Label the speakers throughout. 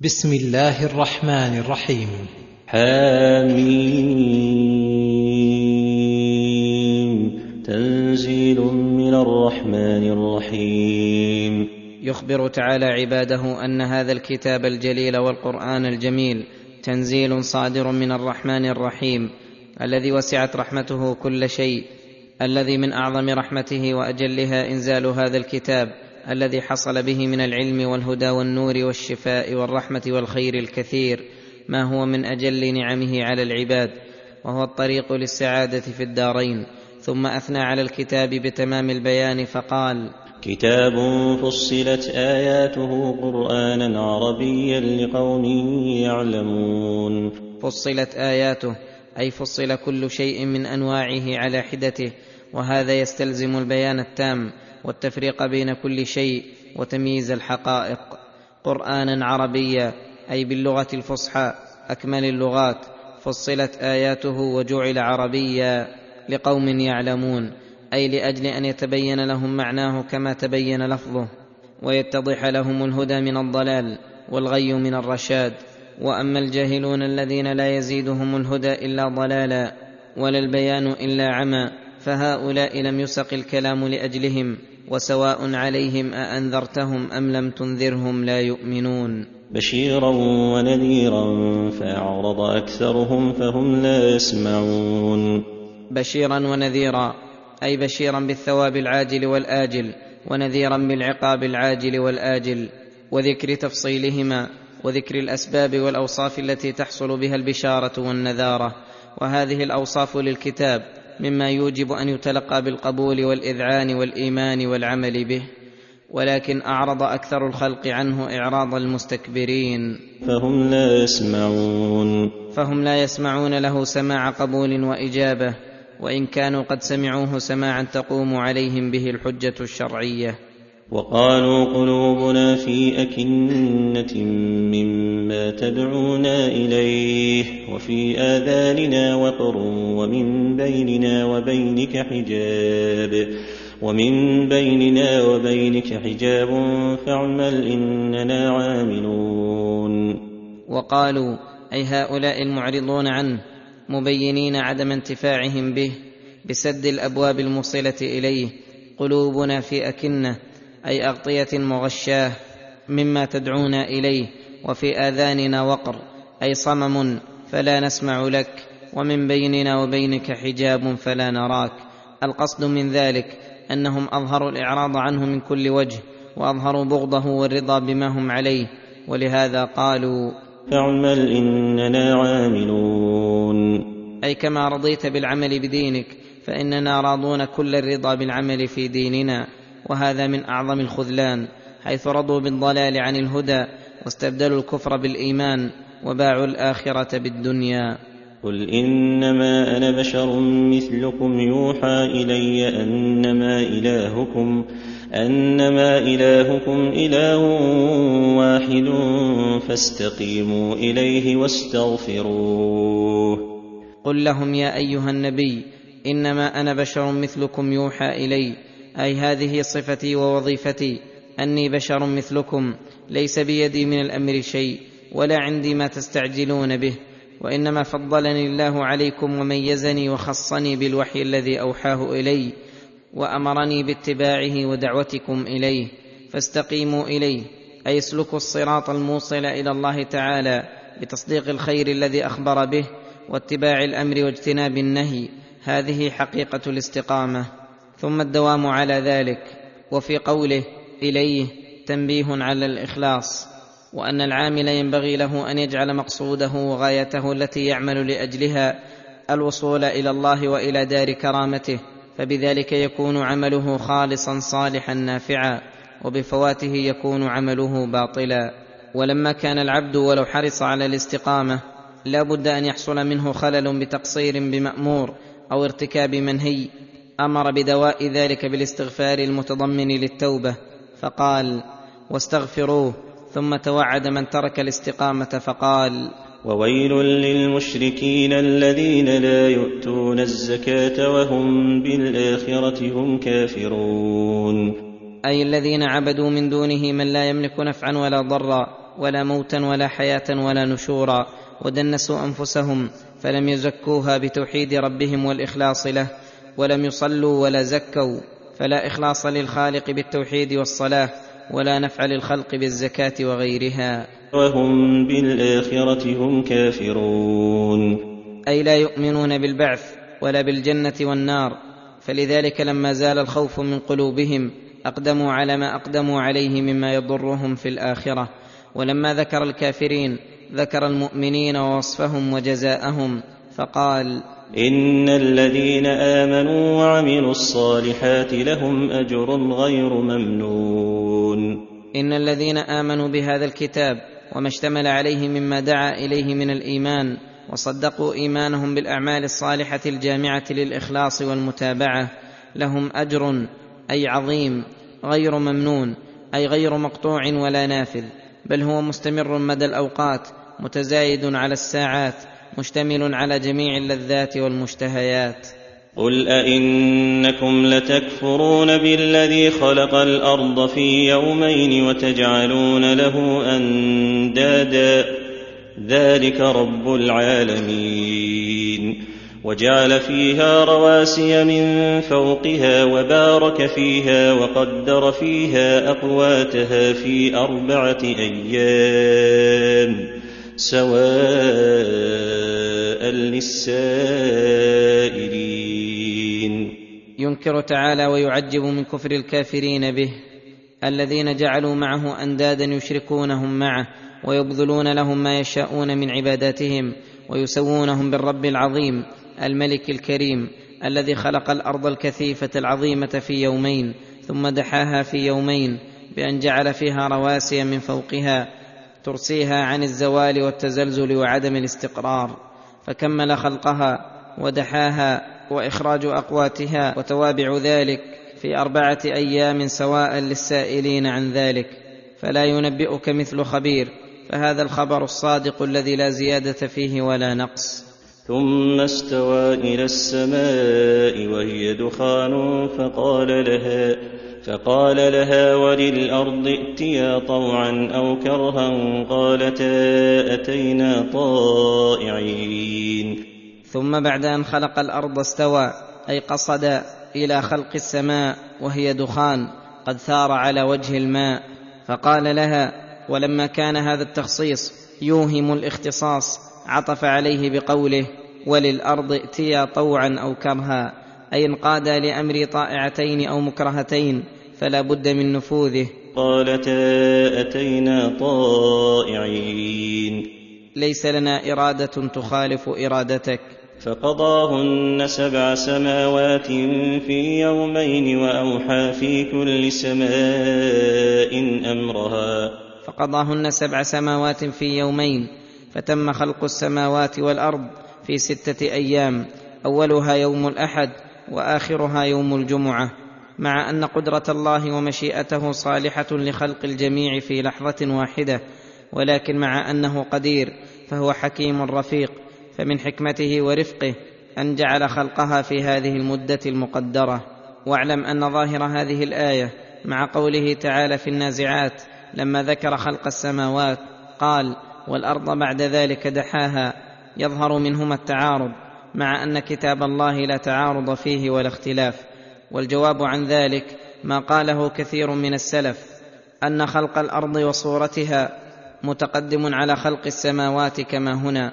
Speaker 1: بسم الله الرحمن الرحيم.
Speaker 2: حميم تنزيل من الرحمن الرحيم.
Speaker 3: يخبر تعالى عباده أن هذا الكتاب الجليل والقرآن الجميل تنزيل صادر من الرحمن الرحيم الذي وسعت رحمته كل شيء الذي من أعظم رحمته وأجلها إنزال هذا الكتاب الذي حصل به من العلم والهدى والنور والشفاء والرحمة والخير الكثير ما هو من أجل نعمه على العباد وهو الطريق للسعادة في الدارين. ثم أثنى على الكتاب بتمام البيان فقال
Speaker 2: كتاب فصلت آياته قرانا عربيا لقوم يعلمون.
Speaker 3: فصلت آياته أي فصل كل شيء من أنواعه على حدته وهذا يستلزم البيان التام. والتفريق بين كل شيء وتمييز الحقائق. قرانا عربيا أي باللغة الفصحى أكمل اللغات فصلت آياته وجعل عربيا لقوم يعلمون أي لأجل أن يتبين لهم معناه كما تبين لفظه. ويتضح لهم الهدى من الضلال والغي من الرشاد. وأما الجاهلون الذين لا يزيدهم الهدى إلا ضلالا ولا البيان إلا عمى. فهؤلاء لم يسق الكلام لأجلهم وسواء عليهم أأنذرتهم أم لم تنذرهم لا يؤمنون.
Speaker 2: بشيرا ونذيرا فأعرض أكثرهم فهم لا يسمعون.
Speaker 3: بشيرا ونذيرا أي بشيرا بالثواب العاجل والآجل ونذيرا بالعقاب العاجل والآجل وذكر تفصيلهما وذكر الأسباب والأوصاف التي تحصل بها البشارة والنذارة وهذه الأوصاف للكتاب مما يوجب أن يتلقى بالقبول والإذعان والإيمان والعمل به ولكن أعرض أكثر الخلق عنه إعراض المستكبرين.
Speaker 2: فهم لا يسمعون.
Speaker 3: فهم لا يسمعون له سماع قبول وإجابة وإن كانوا قد سمعوه سماعا تقوم عليهم به الحجة الشرعية.
Speaker 2: وقالوا قلوبنا في أكنة مما تدعونا إليه وفي آذاننا وقر ومن بيننا وبينك حجاب ومن بيننا وبينك حجاب فاعمل إننا عاملون.
Speaker 3: وقالوا أي هؤلاء المعرضون عنه مبينين عدم انتفاعهم به بسد الأبواب الموصلة إليه قلوبنا في أكنة أي أغطية مغشاة مما تدعونا إليه وفي آذاننا وقر أي صمم فلا نسمع لك ومن بيننا وبينك حجاب فلا نراك. القصد من ذلك أنهم أظهروا الإعراض عنه من كل وجه وأظهروا بغضه والرضا بما هم عليه ولهذا قالوا
Speaker 2: فاعمل إننا عاملون.
Speaker 3: أي كما رضيت بالعمل بدينك فإننا راضون كل الرضا بالعمل في ديننا. وهذا من أعظم الخذلان حيث رضوا بالضلال عن الهدى واستبدلوا الكفر بالإيمان وباعوا الآخرة بالدنيا.
Speaker 2: قل إنما أنا بشر مثلكم يوحى إلي أنما إلهكم أنما إلهكم إله واحد فاستقيموا إليه واستغفروه.
Speaker 3: قل لهم يا أيها النبي إنما أنا بشر مثلكم يوحى إلي أي هذه صفتي ووظيفتي. أني بشر مثلكم. ليس بيدي من الأمر شيء ولا عندي ما تستعجلون به. وإنما فضلني الله عليكم وميزني وخصني بالوحي الذي أوحاه إلي وأمرني باتباعه ودعوتكم إليه. فاستقيموا إليه. أي اسلكوا الصراط الموصل إلى الله تعالى بتصديق الخير الذي أخبر به واتباع الأمر واجتناب النهي. هذه حقيقة الاستقامة. ثم الدوام على ذلك وفي قوله إليه تنبيه على الإخلاص وأن العامل ينبغي له أن يجعل مقصوده وغايته التي يعمل لأجلها الوصول إلى الله وإلى دار كرامته فبذلك يكون عمله خالصا صالحا نافعا وبفواته يكون عمله باطلا. ولما كان العبد ولو حرص على الاستقامة لا بد أن يحصل منه خلل بتقصير بمأمور أو ارتكاب منهي أمر بدواء ذلك بالاستغفار المتضمن للتوبة فقال واستغفروه ثم توعد من ترك الاستقامة فقال
Speaker 2: وويل للمشركين الذين لا يؤتون الزكاة وهم بالآخرة هم كافرون.
Speaker 3: أي الذين عبدوا من دونه من لا يملك نفعا ولا ضرا ولا موتا ولا حياة ولا نشورا ودنسوا أنفسهم فلم يزكوها بتوحيد ربهم والإخلاص له ولم يصلوا ولا زكوا فلا إخلاص للخالق بالتوحيد والصلاة ولا نفع للخلق بالزكاة وغيرها.
Speaker 2: وهم بالآخرة هم كافرون.
Speaker 3: أي لا يؤمنون بالبعث ولا بالجنة والنار فلذلك لما زال الخوف من قلوبهم أقدموا على ما أقدموا عليه مما يضرهم في الآخرة. ولما ذكر الكافرين ذكر المؤمنين ووصفهم وجزاءهم. فقال
Speaker 2: إن الذين آمنوا وعملوا الصالحات لهم أجر غير ممنون.
Speaker 3: إن الذين آمنوا بهذا الكتاب وما اشتمل عليه مما دعا إليه من الإيمان وصدقوا إيمانهم بالأعمال الصالحة الجامعة للإخلاص والمتابعة لهم أجر أي عظيم غير ممنون أي غير مقطوع ولا نافذ بل هو مستمر مدى الأوقات متزايد على الساعات مشتمل على جميع اللذات والمشتهيات.
Speaker 2: قل أئنكم لتكفرون بالذي خلق الأرض في يومين وتجعلون له أندادا ذلك رب العالمين. وجعل فيها رواسي من فوقها وبارك فيها وقدر فيها أقواتها في أربعة أيام سواء للسائلين.
Speaker 3: ينكر تعالى ويعجب من كفر الكافرين به. الذين جعلوا معه أندادا يشركونهم معه ويبذلون لهم ما يشاءون من عباداتهم ويسوونهم بالرب العظيم الملك الكريم الذي خلق الأرض الكثيفة العظيمة في يومين ثم دحاها في يومين بأن جعل فيها رواسي من فوقها ترسيها عن الزوال والتزلزل وعدم الاستقرار فكمل خلقها ودحاها وإخراج أقواتها وتوابع ذلك في أربعة أيام سواء للسائلين عن ذلك فلا ينبئك مثل خبير فهذا الخبر الصادق الذي لا زيادة فيه ولا نقص.
Speaker 2: ثم استوى إلى السماء وهي دخان فقال لها فقال لها وللأرض ائتيا طوعا أو كرها قالتا أتينا طائعين.
Speaker 3: ثم بعد أن خلق الأرض استوى أي قصد إلى خلق السماء وهي دخان قد ثار على وجه الماء. فقال لها ولما كان هذا التخصيص يوهم الاختصاص عطف عليه بقوله وللأرض ائتيا طوعا أو كرها. أي انقادا لأمر طائعتين أو مكرهتين فلا بد من نفوذه.
Speaker 2: قالتا أتينا طائعين.
Speaker 3: ليس لنا إرادة تخالف إرادتك.
Speaker 2: فقضاهن سبع سماوات في يومين وأوحى في كل سماء أمرها.
Speaker 3: فقضاهن سبع سماوات في يومين فتم خلق السماوات والأرض في ستة أيام أولها يوم الأحد وآخرها يوم الجمعة مع أن قدرة الله ومشيئته صالحة لخلق الجميع في لحظة واحدة ولكن مع أنه قدير فهو حكيم رفيق فمن حكمته ورفقه أن جعل خلقها في هذه المدة المقدرة. واعلم أن ظاهر هذه الآية مع قوله تعالى في النازعات لما ذكر خلق السماوات قال والأرض بعد ذلك دحاها يظهر منهما التعارض. مع أن كتاب الله لا تعارض فيه ولا اختلاف والجواب عن ذلك ما قاله كثير من السلف أن خلق الأرض وصورتها متقدم على خلق السماوات كما هنا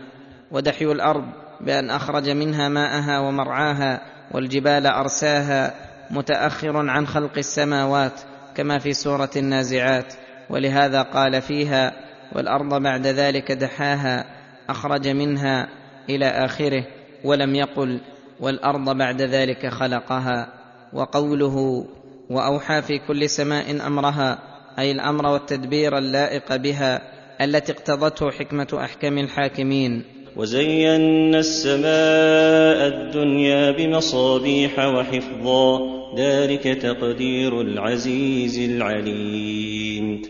Speaker 3: ودحي الأرض بأن أخرج منها ماءها ومرعاها والجبال أرساها متأخر عن خلق السماوات كما في سورة النازعات ولهذا قال فيها والأرض بعد ذلك دحاها أخرج منها إلى آخره. ولم يقل والأرض بعد ذلك خلقها. وقوله وأوحى في كل سماء أمرها أي الأمر والتدبير اللائق بها التي اقتضته حكمة أحكم الحاكمين.
Speaker 2: وزينا السماء الدنيا بمصابيح وحفظا ذلك تقدير العزيز العليم.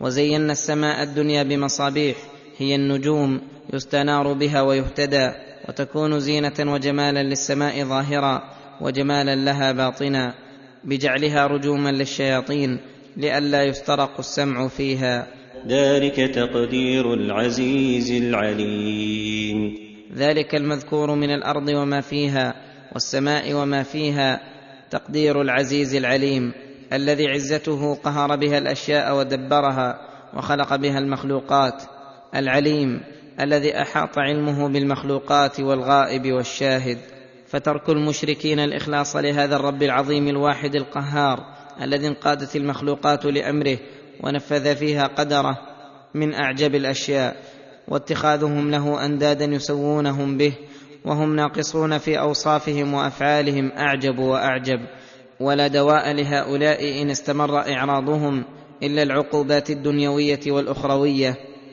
Speaker 3: وزينا السماء الدنيا بمصابيح هي النجوم يستنار بها ويهتدى. وتكون زينة وجمالا للسماء ظاهرا وجمالا لها باطنا بجعلها رجوما للشياطين لئلا يسترق السمع فيها.
Speaker 2: ذلك تقدير العزيز العليم.
Speaker 3: ذلك المذكور من الأرض وما فيها والسماء وما فيها تقدير العزيز العليم الذي عزته قهر بها الأشياء ودبرها وخلق بها المخلوقات. العليم. الذي أحاط علمه بالمخلوقات والغائب والشاهد. فترك المشركين الإخلاص لهذا الرب العظيم الواحد القهار الذي انقادت المخلوقات لأمره ونفذ فيها قدره من أعجب الأشياء. واتخاذهم له أندادا يسوونهم به وهم ناقصون في أوصافهم وأفعالهم أعجب وأعجب. ولا دواء لهؤلاء إن استمر إعراضهم إلا العقوبات الدنيوية والأخروية.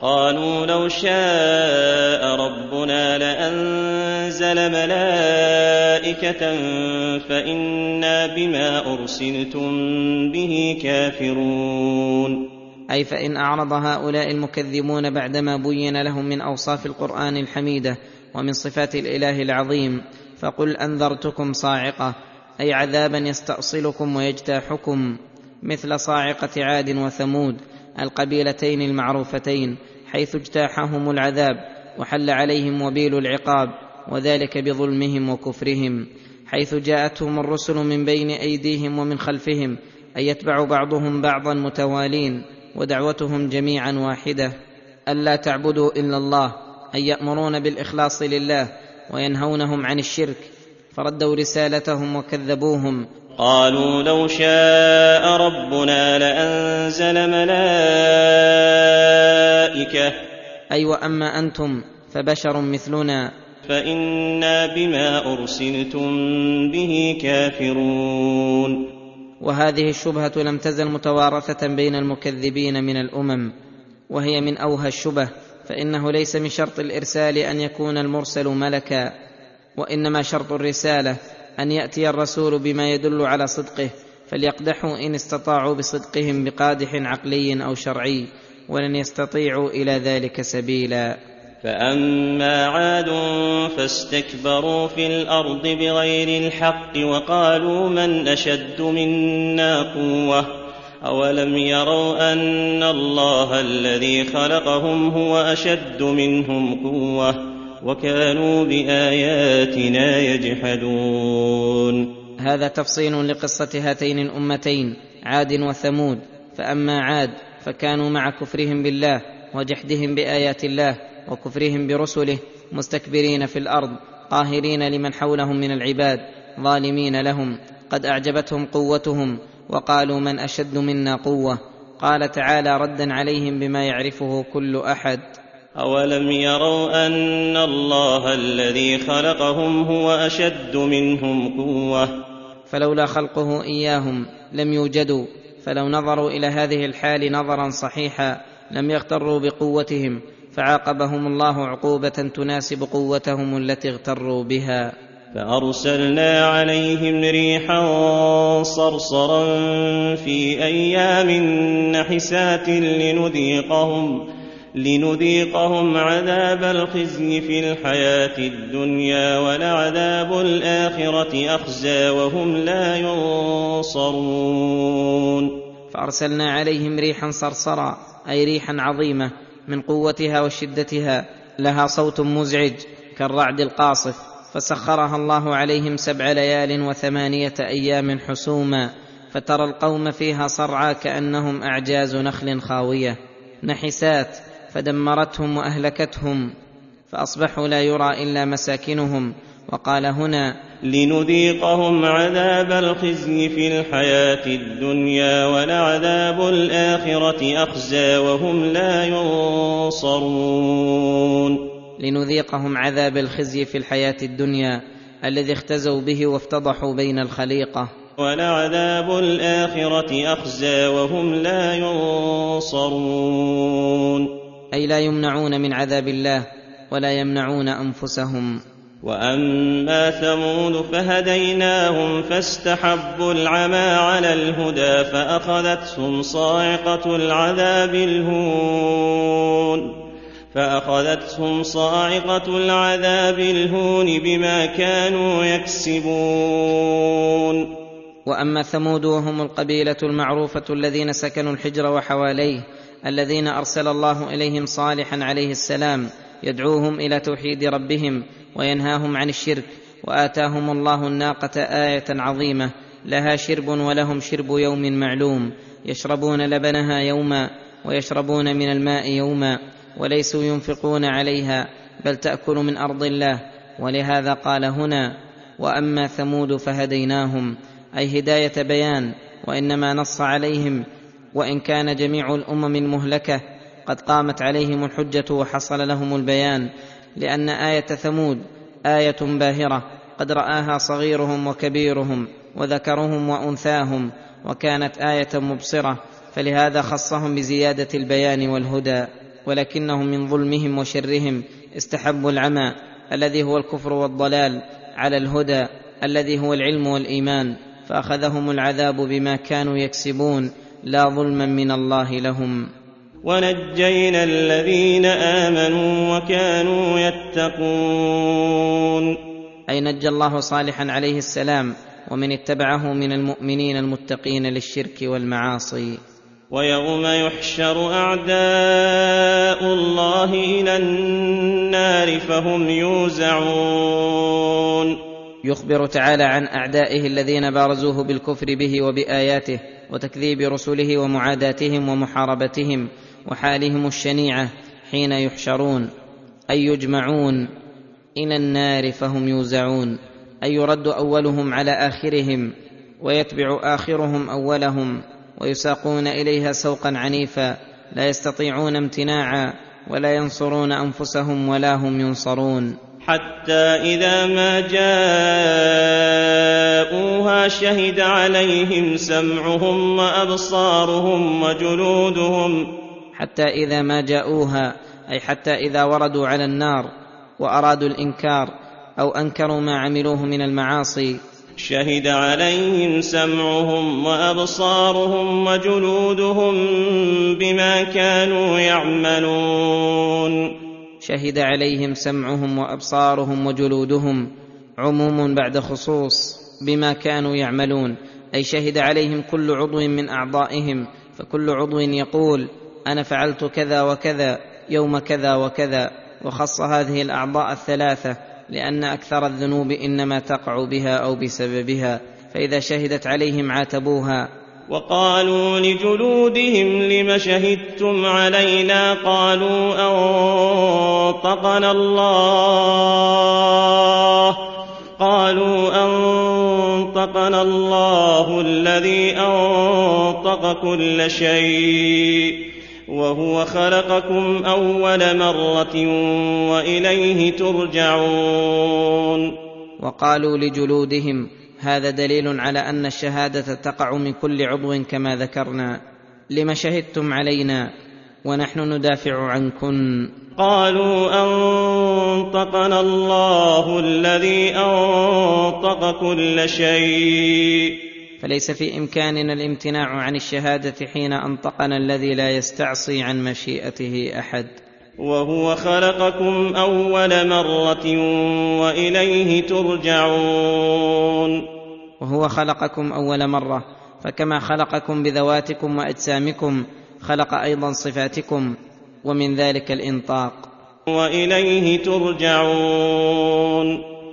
Speaker 2: قالوا لو شاء ربنا لأنزل ملائكة فإنا بما أرسلتم به كافرون.
Speaker 3: أي فإن أعرض هؤلاء المكذبون بعدما بين لهم من أوصاف القرآن الحميدة ومن صفات الإله العظيم فقل أنذرتكم صاعقة أي عذابا يستأصلكم ويجتاحكم مثل صاعقة عاد وثمود القبيلتين المعروفتين حيث اجتاحهم العذاب وحل عليهم وبيل العقاب وذلك بظلمهم وكفرهم حيث جاءتهم الرسل من بين أيديهم ومن خلفهم أن يتبع بعضهم بعضا متوالين ودعوتهم جميعا واحدة ألا تعبدوا إلا الله أن يأمرون بالإخلاص لله وينهونهم عن الشرك فردوا رسالتهم وكذبوهم
Speaker 2: قالوا لو شاء ربنا لأنزل ملائكة.
Speaker 3: أي وأما أنتم فبشر مثلنا.
Speaker 2: فإنا بما أرسلتم به كافرون.
Speaker 3: وهذه الشبهة لم تزل متوارثة بين المكذبين من الأمم وهي من أوهى الشبه فإنه ليس من شرط الإرسال أن يكون المرسل ملكا وإنما شرط الرسالة أن يأتي الرسول بما يدل على صدقه فليقدحوا إن استطاعوا بصدقهم بقادح عقلي أو شرعي ولن يستطيعوا إلى ذلك سبيلا.
Speaker 2: فأما عاد فاستكبروا في الأرض بغير الحق وقالوا من أشد منا قوة؟ أولم يروا أن الله الذي خلقهم هو أشد منهم قوة؟ وكانوا بآياتنا يجحدون.
Speaker 3: هذا تفصيل لقصة هاتين الأمتين عاد وثمود. فأما عاد فكانوا مع كفرهم بالله وجحدهم بآيات الله وكفرهم برسله مستكبرين في الأرض قاهرين لمن حولهم من العباد ظالمين لهم. قد أعجبتهم قوتهم وقالوا من أشد منا قوة؟ قال تعالى ردا عليهم بما يعرفه كل أحد.
Speaker 2: أولم يروا أن الله الذي خلقهم هو أشد منهم قوة
Speaker 3: فلولا خلقه إياهم لم يوجدوا فلو نظروا إلى هذه الحال نظرا صحيحا لم يغتروا بقوتهم فعاقبهم الله عقوبة تناسب قوتهم التي اغتروا بها.
Speaker 2: فأرسلنا عليهم ريحا صرصرا في أيام نحسات لنذيقهم لنذيقهم عذاب الخزي في الحياة الدنيا ولعذاب الآخرة أخزى وهم لا ينصرون.
Speaker 3: فأرسلنا عليهم ريحا صرصرا أي ريحا عظيمة من قوتها وشدتها لها صوت مزعج كالرعد القاصف فسخرها الله عليهم سبع ليال وثمانية أيام حسوما فترى القوم فيها صرعى كأنهم أعجاز نخل خاوية. نحسات فدمرتهم وأهلكتهم فأصبحوا لا يرى إلا مساكنهم. وقال هنا
Speaker 2: لنذيقهم عذاب الخزي في الحياة الدنيا ولعذاب الآخرة أخزى وهم لا ينصرون.
Speaker 3: لنذيقهم عذاب الخزي في الحياة الدنيا الذي اختزوا به وافتضحوا بين الخليقة.
Speaker 2: ولعذاب الآخرة أخزى وهم لا ينصرون.
Speaker 3: أي لا يمنعون من عذاب الله ولا يمنعون أنفسهم.
Speaker 2: وأما ثمود فهديناهم فاستحبوا العمى على الهدى فأخذتهم صاعقة العذاب الهون فأخذتهم صاعقة العذاب الهون بما كانوا يكسبون.
Speaker 3: وأما ثمود وهم القبيلة المعروفة الذين سكنوا الحجر وحواليه الذين أرسل الله إليهم صالحا عليه السلام يدعوهم إلى توحيد ربهم وينهاهم عن الشرك وآتاهم الله الناقة آية عظيمة لها شرب ولهم شرب يوم معلوم يشربون لبنها يوما ويشربون من الماء يوما وليسوا ينفقون عليها بل تأكل من أرض الله ولهذا قال هنا وأما ثمود فهديناهم أي هداية بيان وإنما نص عليهم وإن كان جميع الأمم المهلكة قد قامت عليهم الحجة وحصل لهم البيان لأن آية ثمود آية باهرة قد رآها صغيرهم وكبيرهم وذكرهم وأنثاهم وكانت آية مبصرة فلهذا خصهم بزيادة البيان والهدى ولكنهم من ظلمهم وشرهم استحبوا العمى الذي هو الكفر والضلال على الهدى الذي هو العلم والإيمان فأخذهم العذاب بما كانوا يكسبون لا ظلما من الله لهم.
Speaker 2: ونجينا الذين آمنوا وكانوا يتقون.
Speaker 3: أي نجى الله صالحا عليه السلام ومن اتبعه من المؤمنين المتقين للشرك والمعاصي.
Speaker 2: ويوم يحشر أعداء الله إلى النار فهم يوزعون.
Speaker 3: يخبر تعالى عن أعدائه الذين بارزوه بالكفر به وبآياته وتكذيب رسله ومعاداتهم ومحاربتهم وحالهم الشنيعة حين يحشرون. أي يجمعون إلى النار فهم يوزعون. أي يرد أولهم على آخرهم ويتبع آخرهم أولهم ويساقون إليها سوقا عنيفا. لا يستطيعون امتناعا ولا ينصرون أنفسهم ولا هم ينصرون.
Speaker 2: حتى إذا ما جاءوها شهد عليهم سمعهم وأبصارهم وجلودهم.
Speaker 3: حتى إذا ما جاءوها أي حتى إذا وردوا على النار وأرادوا الإنكار أو أنكروا ما عملوه من المعاصي.
Speaker 2: شهد عليهم سمعهم وأبصارهم وجلودهم بما كانوا يعملون.
Speaker 3: شهد عليهم سمعهم وأبصارهم وجلودهم عموم بعد خصوص بما كانوا يعملون. أي شهد عليهم كل عضو من أعضائهم فكل عضو يقول أنا فعلت كذا وكذا يوم كذا وكذا وخص هذه الأعضاء الثلاثة لأن أكثر الذنوب إنما تقع بها أو بسببها. فإذا شهدت عليهم عاتبوها
Speaker 2: وقالوا لجلودهم لم شهدتم علينا قالوا أنطقنا الله قالوا أنطقنا الله الذي أنطق كل شيء وهو خلقكم أول مرة وإليه ترجعون
Speaker 3: وقالوا لجلودهم هذا دليل على أن الشهادة تقع من كل عضو كما ذكرنا. لم شهدتم علينا ونحن ندافع عنكن.
Speaker 2: قالوا أنطقنا الله الذي أنطق كل شيء.
Speaker 3: فليس في إمكاننا الامتناع عن الشهادة حين أنطقنا الذي لا يستعصي عن مشيئته أحد.
Speaker 2: وهو خلقكم أول مرة وإليه ترجعون.
Speaker 3: وهو خلقكم أول مرة فكما خلقكم بذواتكم وأجسامكم خلق أيضا صفاتكم ومن ذلك الإنطاق.
Speaker 2: وإليه ترجعون.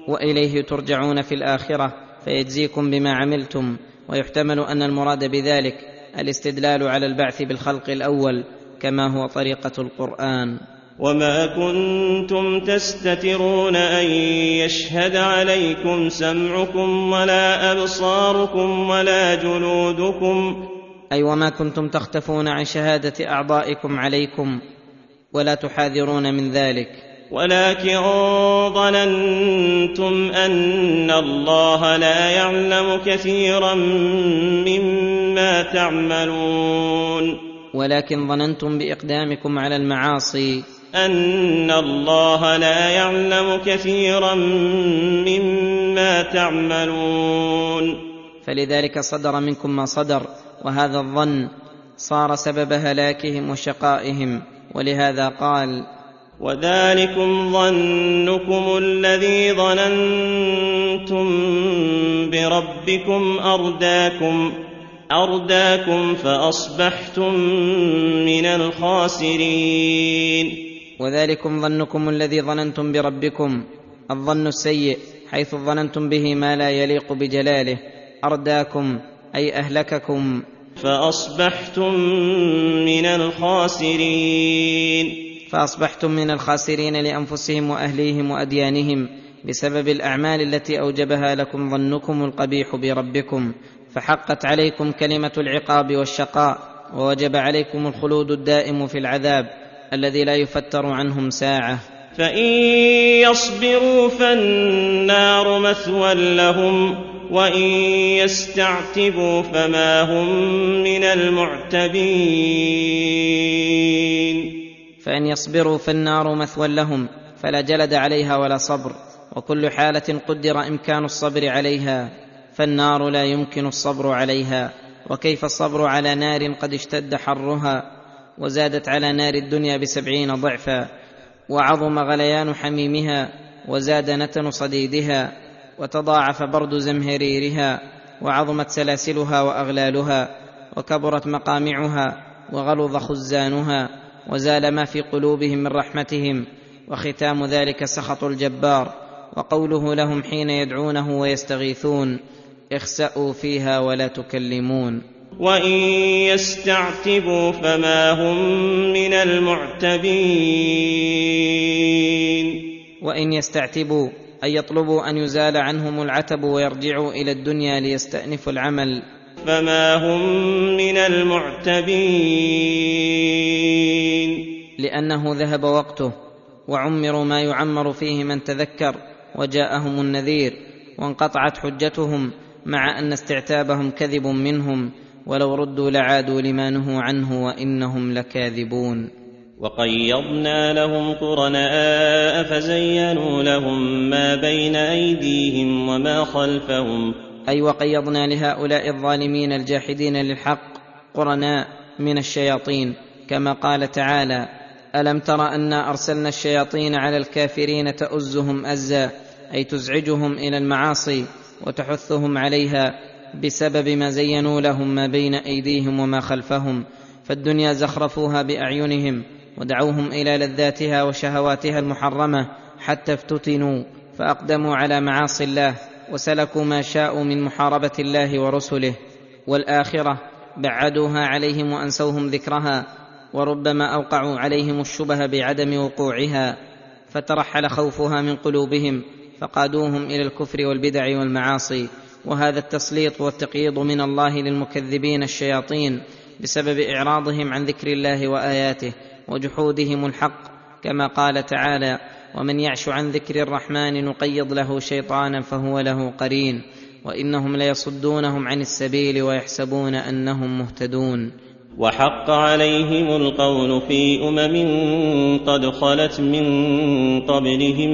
Speaker 3: وإليه ترجعون في الآخرة فيجزيكم بما عملتم ويحتمل أن المراد بذلك الاستدلال على البعث بالخلق الأول كما هو طريقة القرآن.
Speaker 2: وما كنتم تستترون ان يشهد عليكم سمعكم ولا ابصاركم ولا جلودكم
Speaker 3: أي وما كنتم تختفون عن شهاده اعضائكم عليكم ولا تحاذرون من ذلك.
Speaker 2: ولكن ظننتم ان الله لا يعلم كثيرا مما تعملون.
Speaker 3: ولكن ظننتم باقدامكم على المعاصي.
Speaker 2: أن الله لا يعلم كثيرا مما تعملون.
Speaker 3: فلذلك صدر منكم ما صدر وهذا الظن صار سبب هلاكهم وشقائهم ولهذا قال
Speaker 2: وذلكم ظنكم الذي ظننتم بربكم أرداكم أرداكم فأصبحتم من الخاسرين.
Speaker 3: وذلكم ظنكم الذي ظننتم بربكم الظن السيء حيث ظننتم به ما لا يليق بجلاله أرداكم أي أهلككم.
Speaker 2: فأصبحتم من الخاسرين.
Speaker 3: فأصبحتم من الخاسرين لأنفسهم وأهليهم وأديانهم بسبب الأعمال التي أوجبها لكم ظنكم القبيح بربكم. فحقت عليكم كلمة العقاب والشقاء ووجب عليكم الخلود الدائم في العذاب. الذي لا يفتر عنهم ساعة.
Speaker 2: فإن يصبروا فالنار مثوى لهم وإن يستعتبوا فما هم من المعتبين.
Speaker 3: فإن يصبروا فالنار مثوى لهم فلا جلد عليها ولا صبر وكل حالة قدر إمكان الصبر عليها فالنار لا يمكن الصبر عليها وكيف الصبر على نار قد اشتد حرها؟ وزادت على نار الدنيا بسبعين ضعفا وعظم غليان حميمها وزاد نتن صديدها وتضاعف برد زمهريرها وعظمت سلاسلها وأغلالها وكبرت مقامعها وغلظ خزانها وزال ما في قلوبهم من رحمتهم وختام ذلك سخط الجبار وقوله لهم حين يدعونه ويستغيثون اخسأوا فيها ولا تكلمون.
Speaker 2: وان يستعتبوا فما هم من المعتبين
Speaker 3: وان يستعتبوا اي يطلبوا ان يزال عنهم العتب ويرجعوا إلى الدنيا ليستانفوا العمل.
Speaker 2: فما هم من المعتبين
Speaker 3: لأنه ذهب وقته وعمروا ما يعمر فيه من تذكر وجاءهم النذير وانقطعت حجتهم مع ان استعتابهم كذب منهم. ولو ردوا لعادوا لما نهوا عنه وإنهم لكاذبون.
Speaker 2: وقيضنا لهم قرناء فزينوا لهم ما بين أيديهم وما خلفهم.
Speaker 3: أي وقيضنا لهؤلاء الظالمين الجاحدين للحق قرناء من الشياطين. كما قال تعالى ألم تر انا أرسلنا الشياطين على الكافرين تؤزهم أزا أي تزعجهم إلى المعاصي وتحثهم عليها. بسبب ما زينوا لهم ما بين أيديهم وما خلفهم فالدنيا زخرفوها بأعينهم ودعوهم إلى لذاتها وشهواتها المحرمة حتى افتتنوا فأقدموا على معاصي الله وسلكوا ما شاءوا من محاربة الله ورسله والآخرة بعدوها عليهم وأنسوهم ذكرها وربما أوقعوا عليهم الشبه بعدم وقوعها فترحل خوفها من قلوبهم فقادوهم إلى الكفر والبدع والمعاصي. وهذا التسليط والتقييض من الله للمكذبين الشياطين بسبب إعراضهم عن ذكر الله وآياته وجحودهم الحق كما قال تعالى ومن يعش عن ذكر الرحمن نقيض له شيطانا فهو له قرين وإنهم ليصدونهم عن السبيل ويحسبون أنهم مهتدون.
Speaker 2: وحق عليهم القول في أمم قد خلت من قبلهم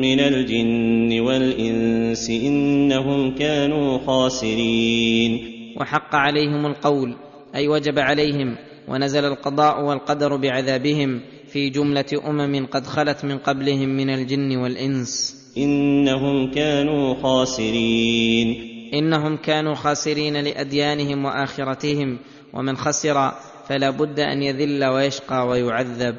Speaker 2: من الجن والإنس إنهم كانوا خاسرين.
Speaker 3: وحق عليهم القول أي وجب عليهم ونزل القضاء والقدر بعذابهم في جملة أمم قد خلت من قبلهم من الجن والإنس.
Speaker 2: إنهم كانوا خاسرين.
Speaker 3: إنهم كانوا خاسرين لأديانهم وآخرتهم ومن خسر فلا بد أن يذل ويشقى ويعذب.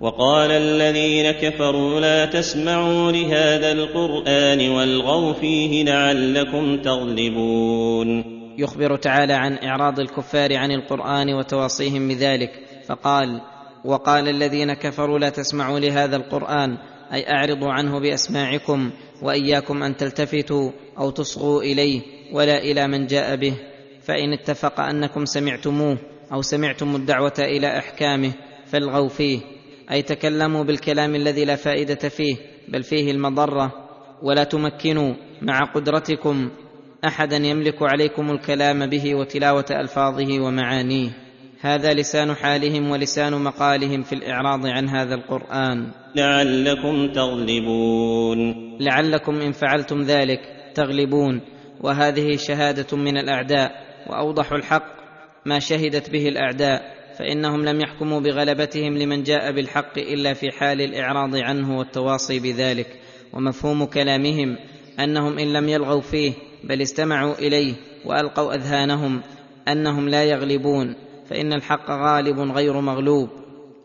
Speaker 2: وقال الذين كفروا لا تسمعوا لهذا القرآن والغوا فيه لعلكم تغلبون.
Speaker 3: يخبر تعالى عن إعراض الكفار عن القرآن وتواصيهم بذلك. فقال وقال الذين كفروا لا تسمعوا لهذا القرآن أي أعرضوا عنه بأسماعكم وإياكم أن تلتفتوا أو تصغوا إليه ولا إلى من جاء به. فإن اتفق أنكم سمعتموه أو سمعتم الدعوة إلى أحكامه فالغوا فيه. أي تكلموا بالكلام الذي لا فائدة فيه بل فيه المضرة. ولا تمكنوا مع قدرتكم أحدا يملك عليكم الكلام به وتلاوة ألفاظه ومعانيه. هذا لسان حالهم ولسان مقالهم في الإعراض عن هذا القرآن.
Speaker 2: لعلكم تغلبون.
Speaker 3: لعلكم إن فعلتم ذلك تغلبون. وهذه شهادة من الأعداء. واوضح الحق ما شهدت به الأعداء فإنهم لم يحكموا بغلبتهم لمن جاء بالحق إلا في حال الإعراض عنه والتواصي بذلك. ومفهوم كلامهم أنهم إن لم يلغوا فيه بل استمعوا إليه وألقوا أذهانهم أنهم لا يغلبون فإن الحق غالب غير مغلوب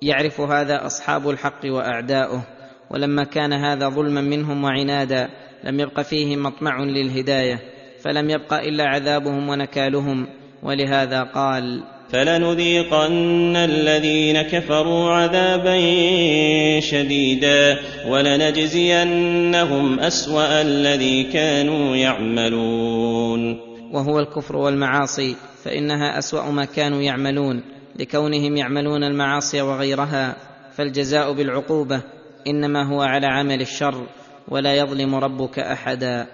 Speaker 3: يعرف هذا أصحاب الحق وأعداؤه. ولما كان هذا ظلما منهم وعنادا لم يبق فيه مطمع للهداية. فلم يبق إلا عذابهم ونكالهم ولهذا قال
Speaker 2: فلنذيقن الذين كفروا عذابا شديدا ولنجزينهم أسوأ الذي كانوا يعملون.
Speaker 3: وهو الكفر والمعاصي فإنها أسوأ ما كانوا يعملون لكونهم يعملون المعاصي وغيرها فالجزاء بالعقوبة إنما هو على عمل الشر ولا يظلم ربك احدا.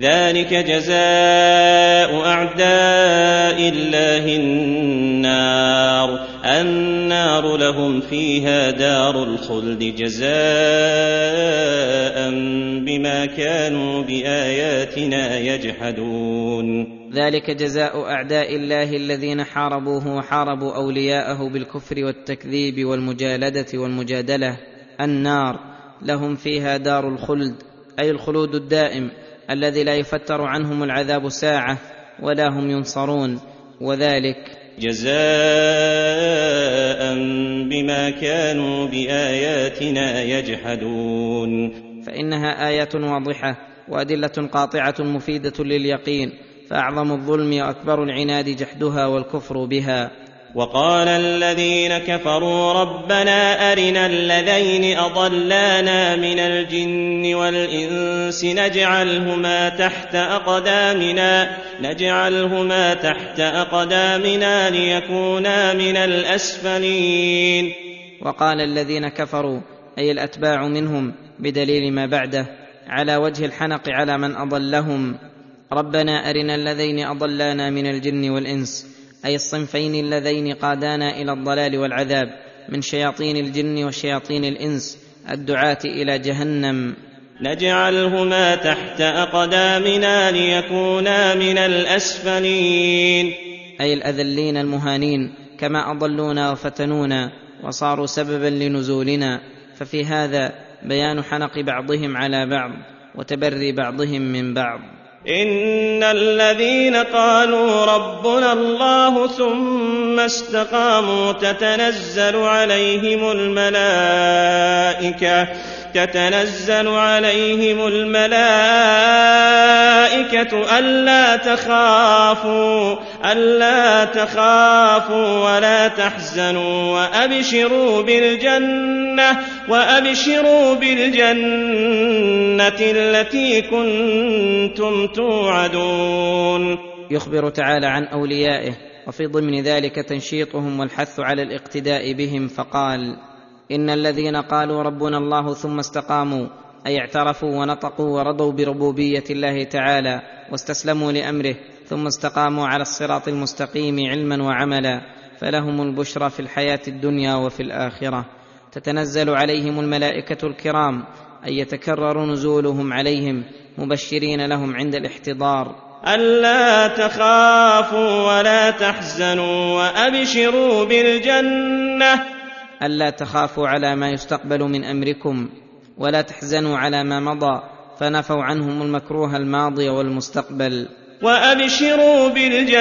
Speaker 2: ذلك جزاء أعداء الله النار. النار لهم فيها دار الخلد جزاء بما كانوا بآياتنا يجحدون.
Speaker 3: ذلك جزاء أعداء الله الذين حاربوه وحاربوا أولياءه بالكفر والتكذيب والمجالدة والمجادلة. النار لهم فيها دار الخلد أي الخلود الدائم. الذي لا يفتر عنهم العذاب ساعة ولا هم ينصرون وذلك
Speaker 2: جزاء بما كانوا بآياتنا يجحدون.
Speaker 3: فإنها ايات واضحة وأدلة قاطعة مفيدة لليقين فأعظم الظلم وأكبر العناد جحدها والكفر بها.
Speaker 2: وقال الذين كفروا ربنا أرنا الذين أضلانا من الجن والإنس نجعلهما تحت أقدامنا نجعلهما تحت أقدامنا ليكونا من الأسفلين.
Speaker 3: وقال الذين كفروا أي الأتباع منهم بدليل ما بعده على وجه الحنق على من أضلهم. ربنا أرنا الذين أضلانا من الجن والإنس. أي الصنفين اللذين قادانا إلى الضلال والعذاب من شياطين الجن وشياطين الإنس الدعاة إلى جهنم.
Speaker 2: نجعلهما تحت أقدامنا ليكونا من الأسفلين.
Speaker 3: أي الأذلين المهانين كما أضلونا وفتنونا وصاروا سببا لنزولنا. ففي هذا بيان حنق بعضهم على بعض وتبري بعضهم من بعض.
Speaker 2: إن الذين قالوا ربنا الله ثم استقاموا تتنزل عليهم الملائكة تتنزل عليهم الملائكة ألا تخافوا ألا تخافوا ولا تحزنوا وأبشروا بالجنة وأبشروا بالجنة التي كنتم توعدون.
Speaker 3: يخبر تعالى عن أوليائه وفي ضمن ذلك تنشيطهم والحث على الاقتداء بهم فقال إن الذين قالوا ربنا الله ثم استقاموا أي اعترفوا ونطقوا ورضوا بربوبية الله تعالى واستسلموا لأمره ثم استقاموا على الصراط المستقيم علما وعملا فلهم البشرى في الحياة الدنيا وفي الآخرة. تتنزل عليهم الملائكة الكرام أي يتكرر نزولهم عليهم مبشرين لهم عند الاحتضار.
Speaker 2: ألا تخافوا ولا تحزنوا وأبشروا بالجنة
Speaker 3: ألا تخافوا على ما يستقبل من أمركم ولا تحزنوا على ما مضى فنفوا عنهم المكروه الماضي والمستقبل.
Speaker 2: وأبشروا بالجنة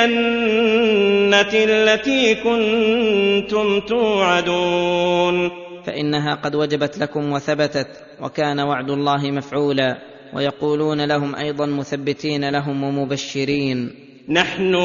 Speaker 2: التي كنتم توعدون.
Speaker 3: فإنها قد وجبت لكم وثبتت وكان وعد الله مفعولا ويقولون لهم أيضا مثبتين لهم ومبشرين.
Speaker 2: نحن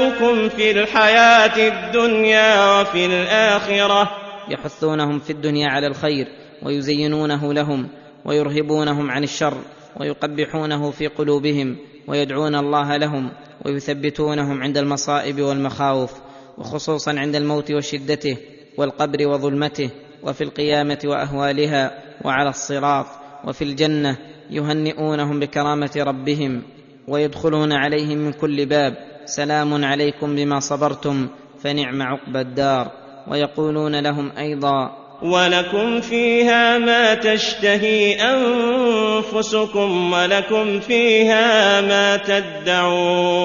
Speaker 2: اولياؤكم في الحياة الدنيا وفي الاخره
Speaker 3: يحثونهم في الدنيا على الخير ويزينونه لهم ويرهبونهم عن الشر ويقبحونه في قلوبهم ويدعون الله لهم ويثبتونهم عند المصائب والمخاوف وخصوصا عند الموت وشدته والقبر وظلمته وفي القيامه واهوالها وعلى الصراط وفي الجنه يهنئونهم بكرامه ربهم ويدخلون عليهم من كل باب سلام عليكم بما صبرتم فنعم عقبى الدار. ويقولون لهم أيضا
Speaker 2: ولكم فيها ما تشتهي انفسكم ولكم فيها ما تدعون.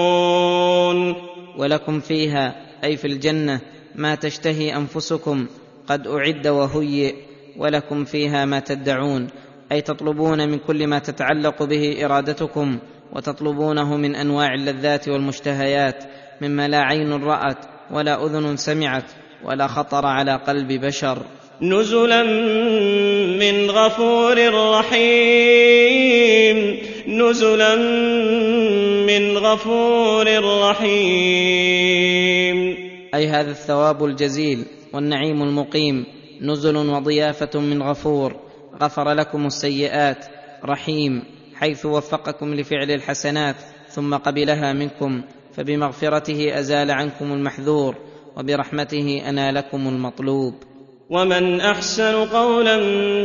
Speaker 3: ولكم فيها أي في الجنه ما تشتهي انفسكم قد اعد وهيئ. ولكم فيها ما تدعون أي تطلبون من كل ما تتعلق به إرادتكم. وتطلبونه من أنواع اللذات والمشتهيات مما لا عين رأت ولا أذن سمعت ولا خطر على قلب بشر.
Speaker 2: نزلا من غفور رحيم. نزلا من غفور رحيم.
Speaker 3: أي هذا الثواب الجزيل والنعيم المقيم. نزل وضيافة من غفور. غفر لكم السيئات. رحيم. حيث وفقكم لفعل الحسنات ثم قبلها منكم فبمغفرته أزال عنكم المحذور وبرحمته أنالكم المطلوب.
Speaker 2: ومن أحسن قولا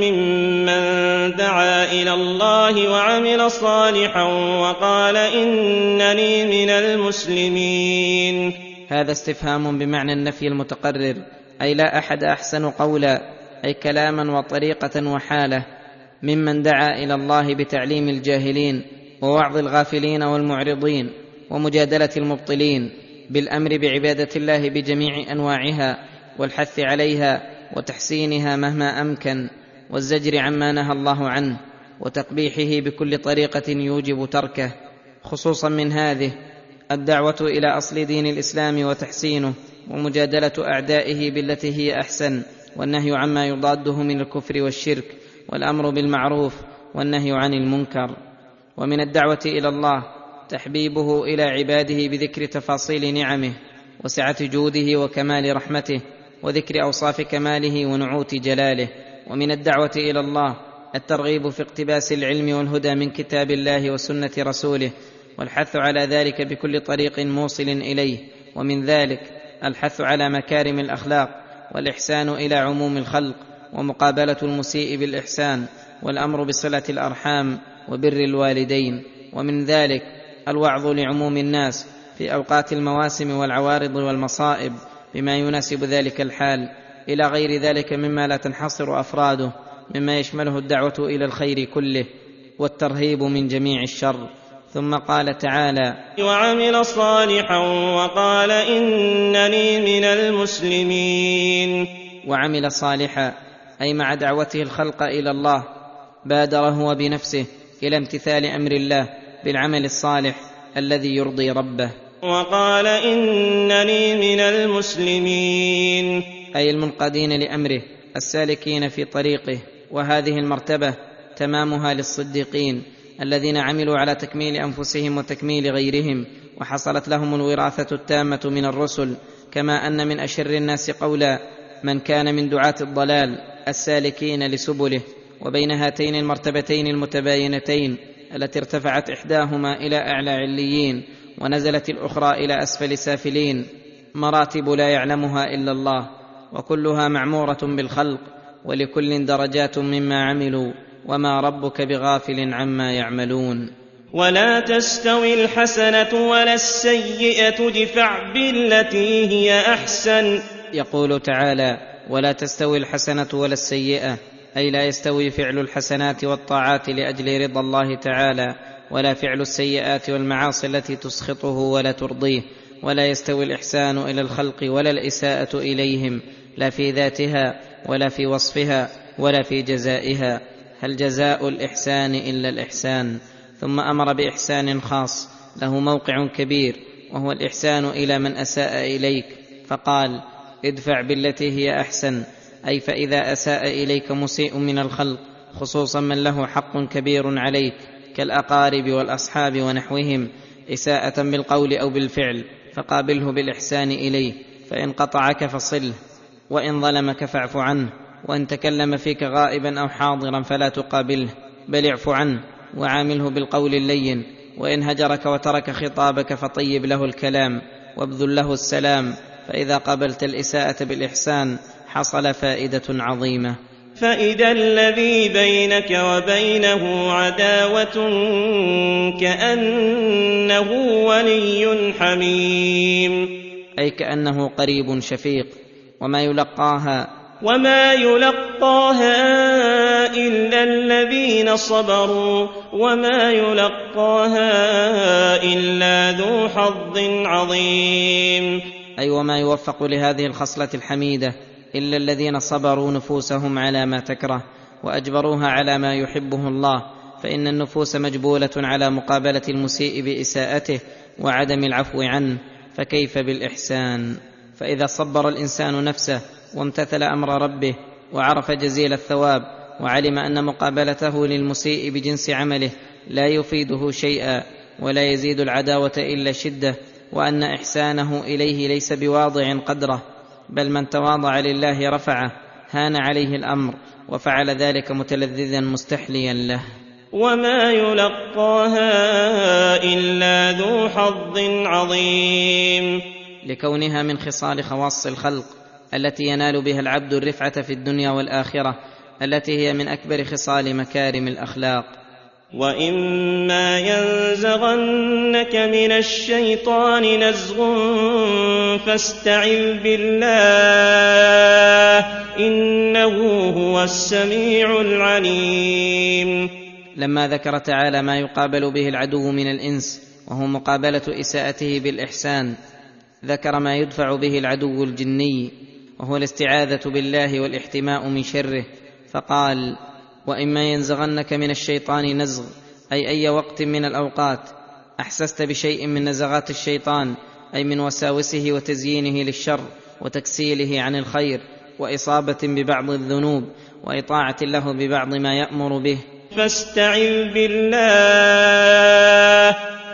Speaker 2: ممن دعا إلى الله وعمل صالحا وقال إنني من المسلمين.
Speaker 3: هذا استفهام بمعنى النفي المتقرر أي لا أحد أحسن قولا أي كلاما وطريقة وحالة. ممن دعا إلى الله بتعليم الجاهلين ووعظ الغافلين والمعرضين ومجادلة المبطلين بالأمر بعبادة الله بجميع أنواعها والحث عليها وتحسينها مهما أمكن والزجر عما نهى الله عنه وتقبيحه بكل طريقة يوجب تركه خصوصا من هذه الدعوة إلى أصل دين الإسلام وتحسينه ومجادلة أعدائه بالتي هي أحسن والنهي عما يضاده من الكفر والشرك والأمر بالمعروف والنهي عن المنكر. ومن الدعوة إلى الله تحبيبه إلى عباده بذكر تفاصيل نعمه وسعة جوده وكمال رحمته وذكر أوصاف كماله ونعوت جلاله. ومن الدعوة إلى الله الترغيب في اقتباس العلم والهدى من كتاب الله وسنة رسوله والحث على ذلك بكل طريق موصل إليه. ومن ذلك الحث على مكارم الأخلاق والإحسان إلى عموم الخلق ومقابلة المسيء بالإحسان والأمر بصلة الأرحام وبر الوالدين. ومن ذلك الوعظ لعموم الناس في أوقات المواسم والعوارض والمصائب بما يناسب ذلك الحال. إلى غير ذلك مما لا تنحصر أفراده مما يشمله الدعوة إلى الخير كله والترهيب من جميع الشر. ثم قال تعالى
Speaker 2: وعمل صالحا وقال إنني من المسلمين.
Speaker 3: وعمل صالحا أي مع دعوته الخلق إلى الله بادر هو بنفسه إلى امتثال أمر الله بالعمل الصالح الذي يرضي ربه.
Speaker 2: وقال إنني من المسلمين.
Speaker 3: أي المنقادين لأمره السالكين في طريقه وهذه المرتبة تمامها للصديقين الذين عملوا على تكميل أنفسهم وتكميل غيرهم وحصلت لهم الوراثة التامة من الرسل كما أن من أشر الناس قولا من كان من دعاة الضلال السالكين لسبله وبين هاتين المرتبتين المتباينتين التي ارتفعت إحداهما إلى أعلى عليين ونزلت الأخرى إلى أسفل سافلين. مراتب لا يعلمها إلا الله وكلها معمورة بالخلق ولكل درجات مما عملوا وما ربك بغافل عما يعملون.
Speaker 2: ولا تستوي الحسنة ولا السيئة ادفع بالتي هي أحسن.
Speaker 3: يقول تعالى ولا تستوي الحسنة ولا السيئة أي لا يستوي فعل الحسنات والطاعات لأجل رضا الله تعالى ولا فعل السيئات والمعاصي التي تسخطه ولا ترضيه ولا يستوي الإحسان إلى الخلق ولا الإساءة إليهم لا في ذاتها ولا في وصفها ولا في جزائها. هل جزاء الإحسان إلا الإحسان؟ ثم أمر بإحسان خاص له موقع كبير وهو الإحسان إلى من أساء إليك فقال ادفع بالتي هي أحسن. أي فإذا أساء إليك مسيء من الخلق خصوصا من له حق كبير عليك كالأقارب والأصحاب ونحوهم إساءة بالقول أو بالفعل فقابله بالإحسان إليه. فإن قطعك فصله وإن ظلمك فاعف عنه. وإن تكلم فيك غائبا أو حاضرا فلا تقابله بل اعف عنه وعامله بالقول اللين. وإن هجرك وترك خطابك فطيب له الكلام وابذل له السلام. فإذا قابلت الإساءة بالإحسان حصل فائدة عظيمة.
Speaker 2: فإذا الذي بينك وبينه عداوة كأنه ولي حميم.
Speaker 3: أي كأنه قريب شفيق. وما يلقاها
Speaker 2: وما يلقاها إلا الذين صبروا. وما يلقاها إلا ذو حظ عظيم.
Speaker 3: أي وما يوفق لهذه الخصلة الحميدة إلا الذين صبروا نفوسهم على ما تكره وأجبروها على ما يحبه الله فإن النفوس مجبولة على مقابلة المسيء بإساءته وعدم العفو عنه فكيف بالإحسان؟ فإذا صبر الإنسان نفسه وامتثل أمر ربه وعرف جزيل الثواب وعلم أن مقابلته للمسيء بجنس عمله لا يفيده شيئا ولا يزيد العداوة إلا شدة وأن إحسانه إليه ليس بواضع قدره بل من تواضع لله رفعه هان عليه الأمر وفعل ذلك متلذذا مستحليا له.
Speaker 2: وما يلقاها إلا ذو حظ عظيم.
Speaker 3: لكونها من خصال خواص الخلق التي ينال بها العبد الرفعة في الدنيا والآخرة التي هي من أكبر خصال مكارم الأخلاق.
Speaker 2: وإما ينزغنك من الشيطان نزغ فاستعذ بالله إنه هو السميع العليم.
Speaker 3: لما ذكر تعالى ما يقابل به العدو من الانس وهو مقابله اساءته بالاحسان ذكر ما يدفع به العدو الجني وهو الاستعاذه بالله والاحتماء من شره فقال وإما ينزغنك من الشيطان نزغ أي أي وقت من الأوقات. أحسست بشيء من نزغات الشيطان أي من وساوسه وتزيينه للشر وتكسيله عن الخير وإصابة ببعض الذنوب وإطاعة له ببعض ما يأمر به.
Speaker 2: فاستعذ بالله.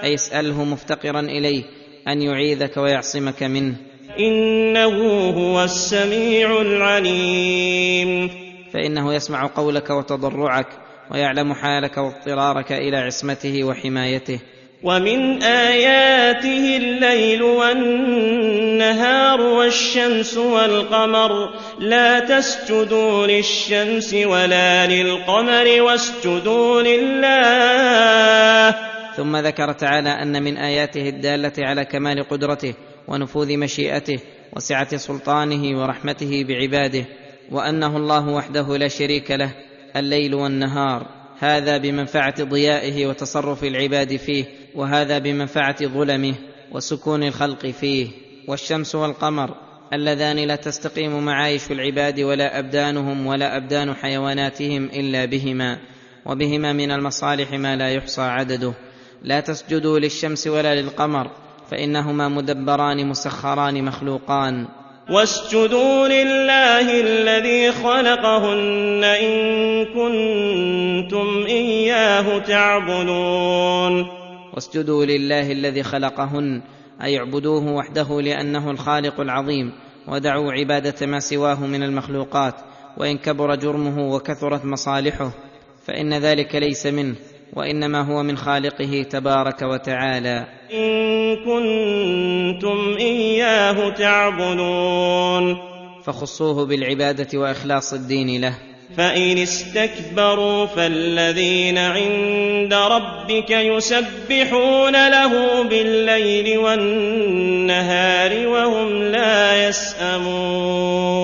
Speaker 3: أي اسأله مفتقرا إليه أن يعيذك ويعصمك منه.
Speaker 2: إنه هو السميع العليم.
Speaker 3: فإنه يسمع قولك وتضرعك ويعلم حالك واضطرارك إلى عصمته وحمايته.
Speaker 2: ومن آياته الليل والنهار والشمس والقمر لا تسجدوا للشمس ولا للقمر واسجدوا لله.
Speaker 3: ثم ذكر تعالى أن من آياته الدالة على كمال قدرته ونفوذ مشيئته وسعة سلطانه ورحمته بعباده. وأنه الله وحده لا شريك له الليل والنهار. هذا بمنفعة ضيائه وتصرف العباد فيه وهذا بمنفعة ظلمه وسكون الخلق فيه. والشمس والقمر اللذان لا تستقيم معايش العباد ولا أبدانهم ولا أبدان حيواناتهم إلا بهما وبهما من المصالح ما لا يحصى عدده. لا تسجدوا للشمس ولا للقمر فإنهما مدبران مسخران مخلوقان.
Speaker 2: واسجدوا لله الذي خلقهن إن كنتم إياه تعبدون.
Speaker 3: واسجدوا لله الذي خلقهن أي اعبدوه وحده لأنه الخالق العظيم ودعوا عبادة ما سواه من المخلوقات وإن كبر جرمه وكثرت مصالحه فإن ذلك ليس منه. وإنما هو من خالقه تبارك وتعالى.
Speaker 2: إن كنتم إياه تعبدون.
Speaker 3: فخصوه بالعبادة وإخلاص الدين له.
Speaker 2: فإن استكبروا فالذين عند ربك يسبحون له بالليل والنهار وهم لا يسأمون.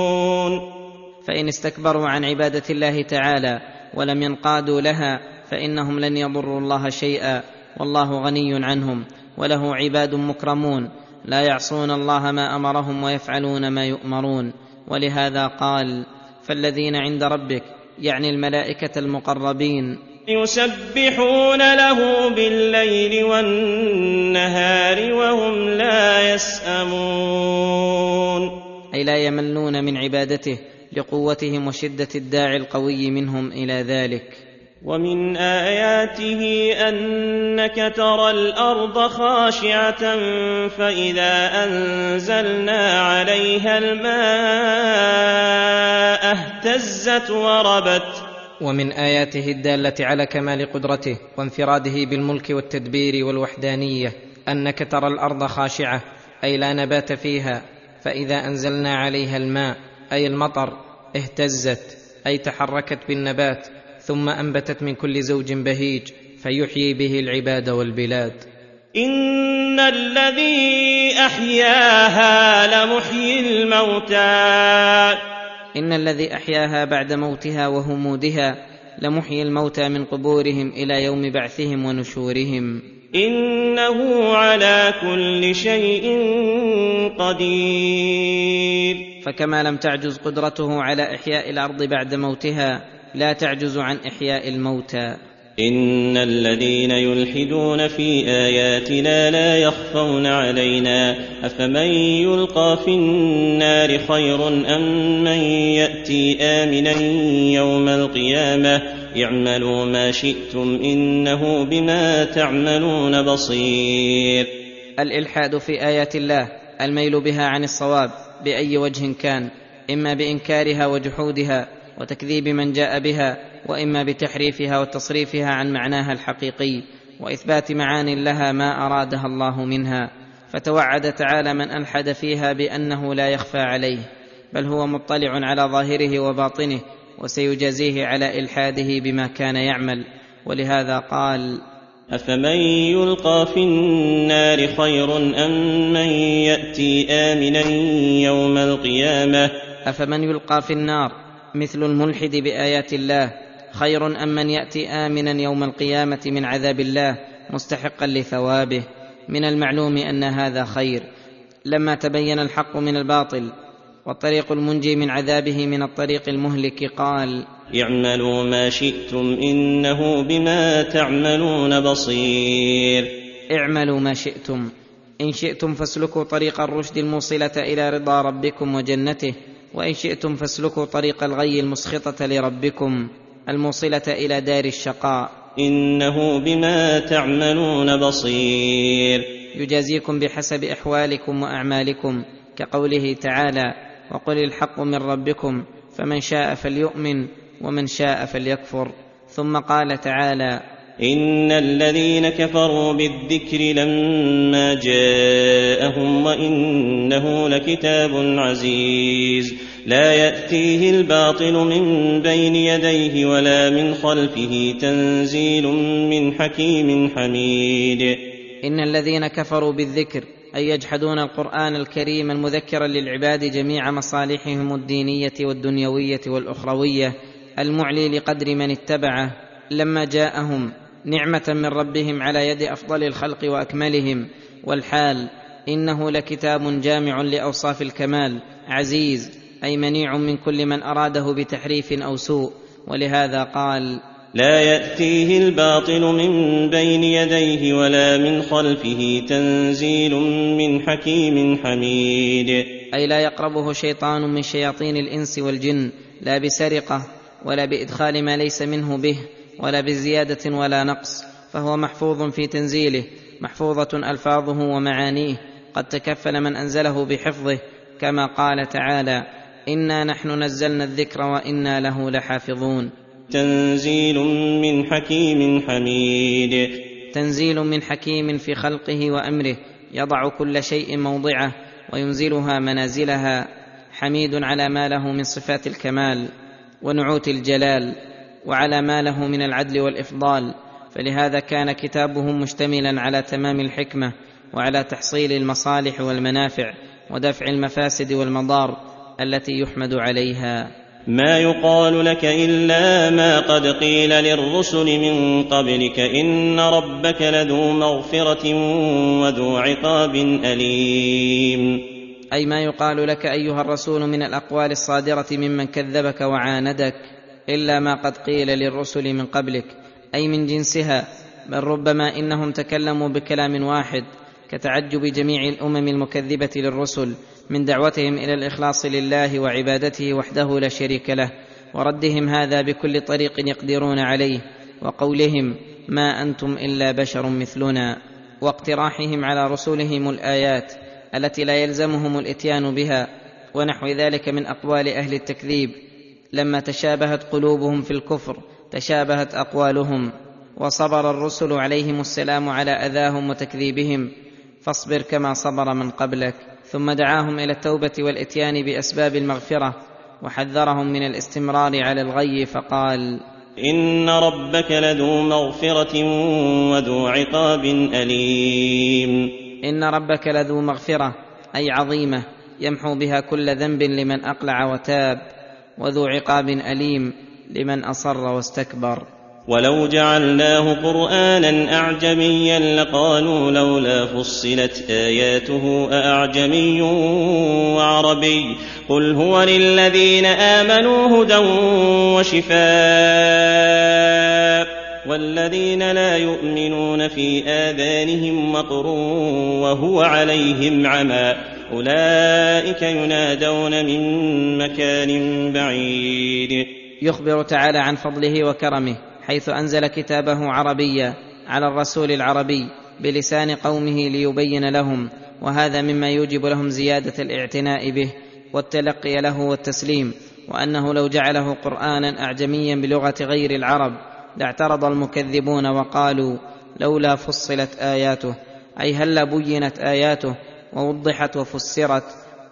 Speaker 3: فإن استكبروا عن عبادة الله تعالى ولم ينقادوا لها فإنهم لن يضروا الله شيئا والله غني عنهم وله عباد مكرمون لا يعصون الله ما أمرهم ويفعلون ما يؤمرون ولهذا قال فالذين عند ربك يعني الملائكة المقربين
Speaker 2: يسبحون له بالليل والنهار وهم لا يسأمون.
Speaker 3: أي لا يملون من عبادته لقوتهم وشدة الداعي القوي منهم إلى ذلك.
Speaker 2: ومن آياته أنك ترى الأرض خاشعة فإذا أنزلنا عليها الماء اهتزت وربت.
Speaker 1: ومن آياته الدالة على كمال قدرته وانفراده بالملك والتدبير والوحدانية أنك ترى الأرض خاشعة أي لا نبات فيها فإذا أنزلنا عليها الماء أي المطر اهتزت أي تحركت بالنبات. ثم أنبتت من كل زوج بهيج فيحيي به العباد والبلاد.
Speaker 2: إن الذي أحياها لمحيي الموتى.
Speaker 3: إن الذي أحياها بعد موتها وهمودها لمحيي الموتى من قبورهم إلى يوم بعثهم ونشورهم.
Speaker 2: إنه على كل شيء قدير.
Speaker 3: فكما لم تعجز قدرته على إحياء الأرض بعد موتها لا تعجز عن إحياء الموتى.
Speaker 2: إن الذين يلحدون في آياتنا لا يخفون علينا. أفمن يلقى في النار خير أم من يأتي آمنا يوم القيامة؟ اعملوا ما شئتم إنه بما تعملون بصير.
Speaker 3: الإلحاد في آيات الله الميل بها عن الصواب بأي وجه كان إما بإنكارها وجحودها وتكذيب من جاء بها وإما بتحريفها وتصريفها عن معناها الحقيقي وإثبات معان لها ما أرادها الله منها. فتوعد تعالى من ألحد فيها بأنه لا يخفى عليه بل هو مطلع على ظاهره وباطنه وسيجازيه على إلحاده بما كان يعمل. ولهذا قال
Speaker 2: أفمن يلقى في النار خير أم من يأتي آمنا يوم القيامة؟
Speaker 3: افمن يلقى في النار؟ مثل الملحد بآيات الله خير أم من يأتي آمنا يوم القيامة من عذاب الله مستحقا لثوابه. من المعلوم أن هذا خير. لما تبين الحق من الباطل والطريق المنجي من عذابه من الطريق المهلك قال
Speaker 2: اعملوا ما شئتم إنه بما تعملون بصير.
Speaker 3: اعملوا ما شئتم. إن شئتم فاسلكوا طريق الرشد الموصلة إلى رضا ربكم وجنته. وإن شئتم فاسلكوا طريق الغي المسخطة لربكم الموصلة إلى دار الشقاء.
Speaker 2: إنه بما تعملون بصير.
Speaker 3: يجازيكم بحسب أحوالكم وأعمالكم كقوله تعالى وقل الحق من ربكم فمن شاء فليؤمن ومن شاء فليكفر. ثم قال تعالى
Speaker 2: إن الذين كفروا بالذكر لما جاءهم وإنه لكتاب عزيز لا يأتيه الباطل من بين يديه ولا من خلفه تنزيل من حكيم حميد.
Speaker 3: إن الذين كفروا بالذكر أي يجحدون القرآن الكريم المذكر للعباد جميع مصالحهم الدينية والدنيوية والأخروية المعلي لقدر من اتبعه لما جاءهم نعمة من ربهم على يد أفضل الخلق وأكملهم. والحال إنه لكتاب جامع لأوصاف الكمال. عزيز أي منيع من كل من أراده بتحريف أو سوء. ولهذا قال
Speaker 2: لا يأتيه الباطل من بين يديه ولا من خلفه تنزيل من حكيم حميد.
Speaker 3: أي لا يقربه شيطان من شياطين الإنس والجن لا بسرقة ولا بإدخال ما ليس منه به. ولا بزيادة ولا نقص فهو محفوظ في تنزيله محفوظة ألفاظه ومعانيه قد تكفل من أنزله بحفظه كما قال تعالى إنا نحن نزلنا الذكر وإنا له لحافظون
Speaker 2: تنزيل من حكيم حميد.
Speaker 3: تنزيل من حكيم في خلقه وأمره يضع كل شيء موضعه وينزلها منازلها حميد على ما له من صفات الكمال ونعوت الجلال. وعلى ما له من العدل والإفضال فلهذا كان كتابه مشتملا على تمام الحكمة وعلى تحصيل المصالح والمنافع ودفع المفاسد والمضار التي يحمد عليها.
Speaker 2: ما يقال لك إلا ما قد قيل للرسل من قبلك إن ربك لذو مغفرة وذو عقاب أليم.
Speaker 3: أي ما يقال لك أيها الرسول من الأقوال الصادرة ممن كذبك وعاندك إلا ما قد قيل للرسل من قبلك أي من جنسها بل ربما إنهم تكلموا بكلام واحد كتعجب جميع الأمم المكذبة للرسل من دعوتهم إلى الإخلاص لله وعبادته وحده لا شريك له وردهم هذا بكل طريق يقدرون عليه وقولهم ما أنتم إلا بشر مثلنا. واقتراحهم على رسلهم الآيات التي لا يلزمهم الإتيان بها ونحو ذلك من أقوال أهل التكذيب. لما تشابهت قلوبهم في الكفر تشابهت أقوالهم وصبر الرسل عليهم السلام على أذاهم وتكذيبهم فاصبر كما صبر من قبلك. ثم دعاهم إلى التوبة والإتيان بأسباب المغفرة وحذرهم من الاستمرار على الغي فقال
Speaker 2: إن ربك لذو مغفرة وذو عقاب أليم.
Speaker 3: إن ربك لذو مغفرة أي عظيمة يمحو بها كل ذنب لمن أقلع وتاب. وذو عقاب أليم لمن أصر واستكبر.
Speaker 2: ولو جعلناه قرآنا أعجميا لقالوا لولا فصلت آياته أأعجمي وعربي. قل هو للذين آمنوا هدى وشفاء. والذين لا يؤمنون في آذانهم وقر وهو عليهم عمى. أولئك ينادون من مكان بعيد.
Speaker 3: يخبر تعالى عن فضله وكرمه حيث أنزل كتابه عربيا على الرسول العربي بلسان قومه ليبين لهم وهذا مما يوجب لهم زيادة الاعتناء به والتلقي له والتسليم وأنه لو جعله قرآنا أعجميا بلغة غير العرب لاعترض المكذبون وقالوا لولا فصلت آياته أي هلا بينت آياته ووضحت وفسرت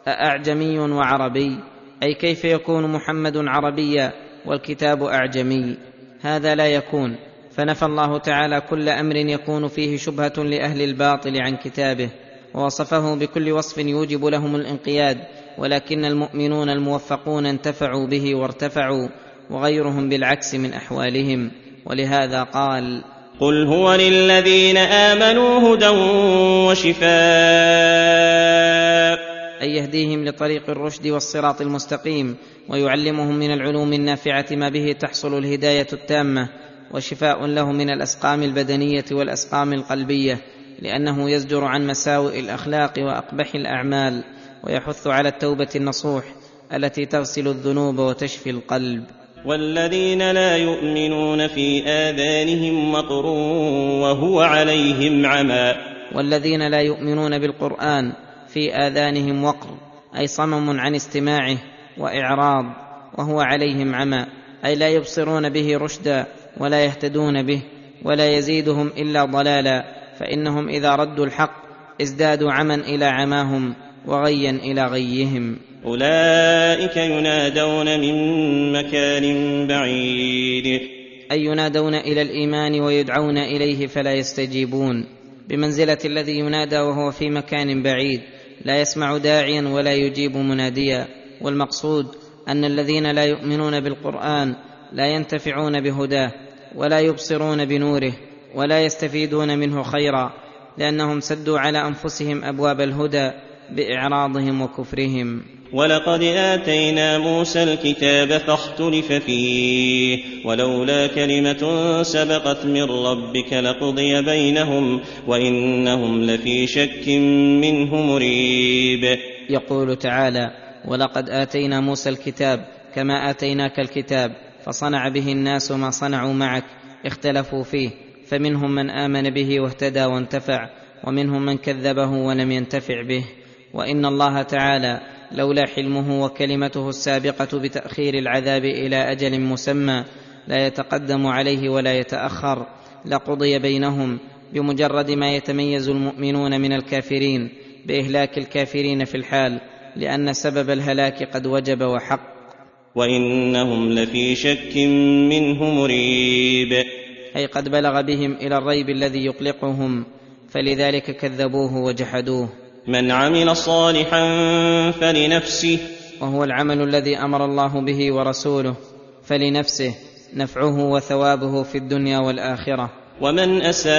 Speaker 3: أأعجمي وعربي؟ أي كيف يكون محمد عربيا والكتاب أعجمي؟ هذا لا يكون. فنفى الله تعالى كل أمر يكون فيه شبهة لأهل الباطل عن كتابه ووصفه بكل وصف يوجب لهم الانقياد ولكن المؤمنون الموفقون انتفعوا به وارتفعوا وغيرهم بالعكس من أحوالهم. ولهذا قال
Speaker 2: قل هو للذين آمنوا هدى وشفاء.
Speaker 3: أي يهديهم لطريق الرشد والصراط المستقيم ويعلمهم من العلوم النافعة ما به تحصل الهداية التامة وشفاء له من الأسقام البدنية والأسقام القلبية لأنه يزجر عن مساوئ الأخلاق وأقبح الأعمال ويحث على التوبة النصوح التي تغسل الذنوب وتشفي القلب.
Speaker 2: والذين لا يؤمنون في آذانهم وقر وهو عليهم عمى.
Speaker 3: والذين لا يؤمنون بالقرآن في آذانهم وقر أي صمم عن استماعه وإعراض وهو عليهم عمى أي لا يبصرون به رشدا ولا يهتدون به ولا يزيدهم إلا ضلالا فإنهم إذا ردوا الحق ازدادوا عمى إلى عماهم وغيا إلى غيهم.
Speaker 2: أولئك ينادون من مكان بعيد.
Speaker 3: أي ينادون إلى الإيمان ويدعون إليه فلا يستجيبون. بمنزلة الذي ينادى وهو في مكان بعيد لا يسمع داعيا ولا يجيب مناديا. والمقصود أن الذين لا يؤمنون بالقرآن لا ينتفعون بهداه ولا يبصرون بنوره ولا يستفيدون منه خيرا لأنهم سدوا على أنفسهم أبواب الهدى بإعراضهم وكفرهم.
Speaker 2: ولقد آتينا موسى الكتاب فاختلف فيه ولولا كلمة سبقت من ربك لقضي بينهم وإنهم لفي شك منه مريب.
Speaker 3: يقول تعالى ولقد آتينا موسى الكتاب كما آتيناك الكتاب فصنع به الناس ما صنعوا معك اختلفوا فيه فمنهم من آمن به واهتدى وانتفع ومنهم من كذبه ولم ينتفع به. وإن الله تعالى لولا حلمه وكلمته السابقة بتأخير العذاب إلى أجل مسمى لا يتقدم عليه ولا يتأخر لقضي بينهم بمجرد ما يتميز المؤمنون من الكافرين بإهلاك الكافرين في الحال لأن سبب الهلاك قد وجب وحق.
Speaker 2: وإنهم لفي شك منه مريب.
Speaker 3: أي قد بلغ بهم إلى الريب الذي يقلقهم فلذلك كذبوه وجحدوه.
Speaker 2: من عمل صالحا فلنفسه.
Speaker 3: وهو العمل الذي أمر الله به ورسوله فلنفسه نفعه وثوابه في الدنيا والآخرة.
Speaker 2: ومن أساء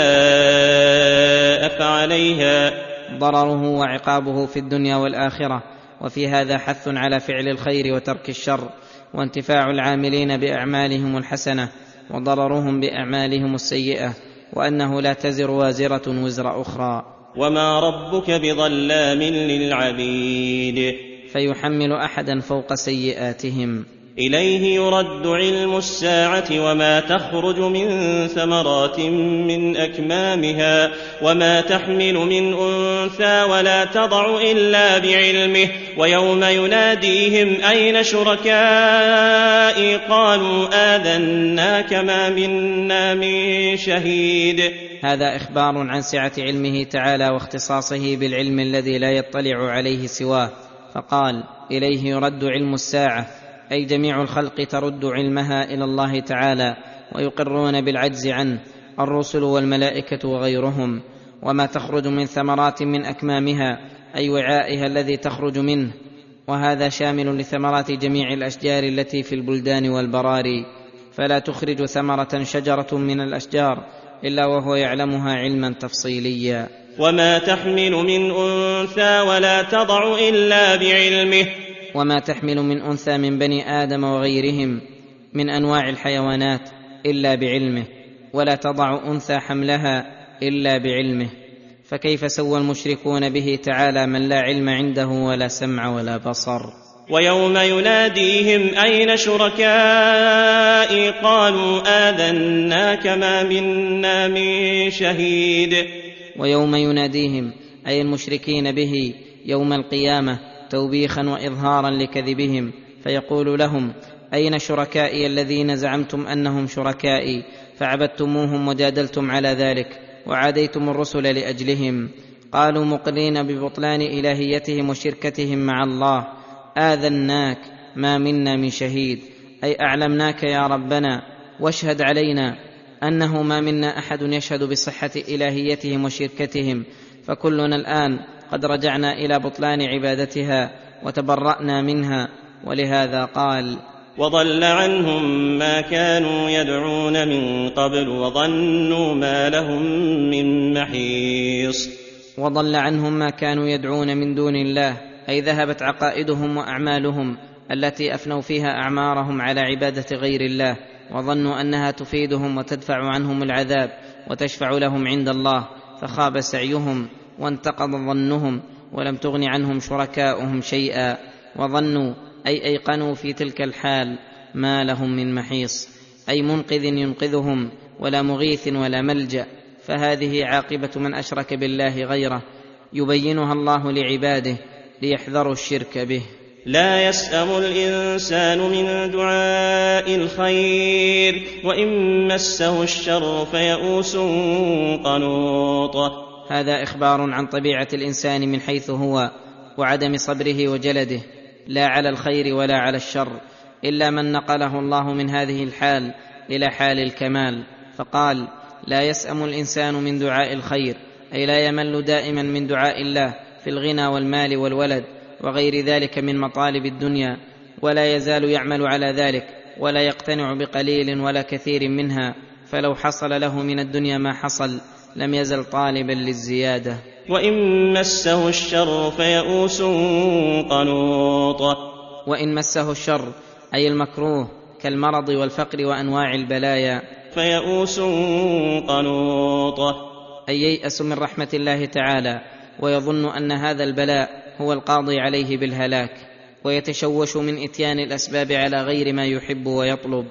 Speaker 2: فعليها.
Speaker 3: ضرره وعقابه في الدنيا والآخرة. وفي هذا حث على فعل الخير وترك الشر وانتفاع العاملين بأعمالهم الحسنة وضررهم بأعمالهم السيئة وأنه لا تزر وازرة وزر أخرى.
Speaker 2: وما ربك بظلام للعبيد
Speaker 3: فيحمل احدا فوق سيئاتهم
Speaker 2: اليه يرد علم الساعة وما تخرج من ثمرات من اكمامها وما تحمل من انثى ولا تضع الا بعلمه ويوم يناديهم اين شركائي قالوا اذناك ما منا من شهيد
Speaker 3: هذا إخبار عن سعة علمه تعالى واختصاصه بالعلم الذي لا يطلع عليه سواه. فقال إليه يرد علم الساعة أي جميع الخلق ترد علمها إلى الله تعالى ويقرون بالعجز عنه الرسل والملائكة وغيرهم. وما تخرج من ثمرات من أكمامها أي وعائها الذي تخرج منه. وهذا شامل لثمرات جميع الأشجار التي في البلدان والبراري. فلا تخرج ثمرة شجرة من الأشجار إلا وهو يعلمها علما تفصيليا.
Speaker 2: وما تحمل من أنثى ولا تضع إلا بعلمه.
Speaker 3: وما تحمل من أنثى من بني آدم وغيرهم من أنواع الحيوانات إلا بعلمه ولا تضع أنثى حملها إلا بعلمه. فكيف سوى المشركون به تعالى من لا علم عنده ولا سمع ولا بصر؟
Speaker 2: ويوم يناديهم أين شركائي قالوا آذناك ما منا من شهيد.
Speaker 3: ويوم يناديهم أي المشركين به يوم القيامة توبيخا واظهارا لكذبهم فيقول لهم أين شركائي الذين زعمتم أنهم شركائي؟ فعبدتموهم وجادلتم على ذلك وعاديتم الرسل لأجلهم. قالوا مقرين ببطلان إلهيتهم وشركتهم مع الله. آذناك ما منا من شهيد. أي أعلمناك يا ربنا. واشهد علينا أنه ما منا أحد يشهد بصحة إلهيتهم وشركتهم. فكلنا الآن قد رجعنا إلى بطلان عبادتها وتبرأنا منها. ولهذا قال
Speaker 2: وضل عنهم ما كانوا يدعون من قبل وظنوا ما لهم من محيص.
Speaker 3: وضل عنهم ما كانوا يدعون من دون الله. أي ذهبت عقائدهم وأعمالهم التي أفنوا فيها أعمارهم على عبادة غير الله وظنوا أنها تفيدهم وتدفع عنهم العذاب وتشفع لهم عند الله فخاب سعيهم وانتقض ظنهم ولم تغن عنهم شركاؤهم شيئا وظنوا أي أيقنوا في تلك الحال ما لهم من محيص أي منقذ ينقذهم ولا مغيث ولا ملجأ فهذه عاقبة من أشرك بالله غيره يبينها الله لعباده ليحذروا الشرك به.
Speaker 2: لا يسأم الإنسان من دعاء الخير وإن مسه الشر فيئوس قنوط.
Speaker 3: هذا إخبار عن طبيعة الإنسان من حيث هو وعدم صبره وجلده. لا على الخير ولا على الشر إلا من نقله الله من هذه الحال إلى حال الكمال. فقال لا يسأم الإنسان من دعاء الخير أي لا يمل دائما من دعاء الله في الغنى والمال والولد وغير ذلك من مطالب الدنيا ولا يزال يعمل على ذلك ولا يقتنع بقليل ولا كثير منها فلو حصل له من الدنيا ما حصل لم يزل طالبا للزيادة.
Speaker 2: وإن مسه الشر فيئوس قنوط.
Speaker 3: وإن مسه الشر أي المكروه كالمرض والفقر وأنواع البلايا.
Speaker 2: فيئوس قنوط.
Speaker 3: أي ييأس من رحمة الله تعالى. ويظن أن هذا البلاء هو القاضي عليه بالهلاك ويتشوش من إتيان الأسباب على غير ما يحب ويطلب.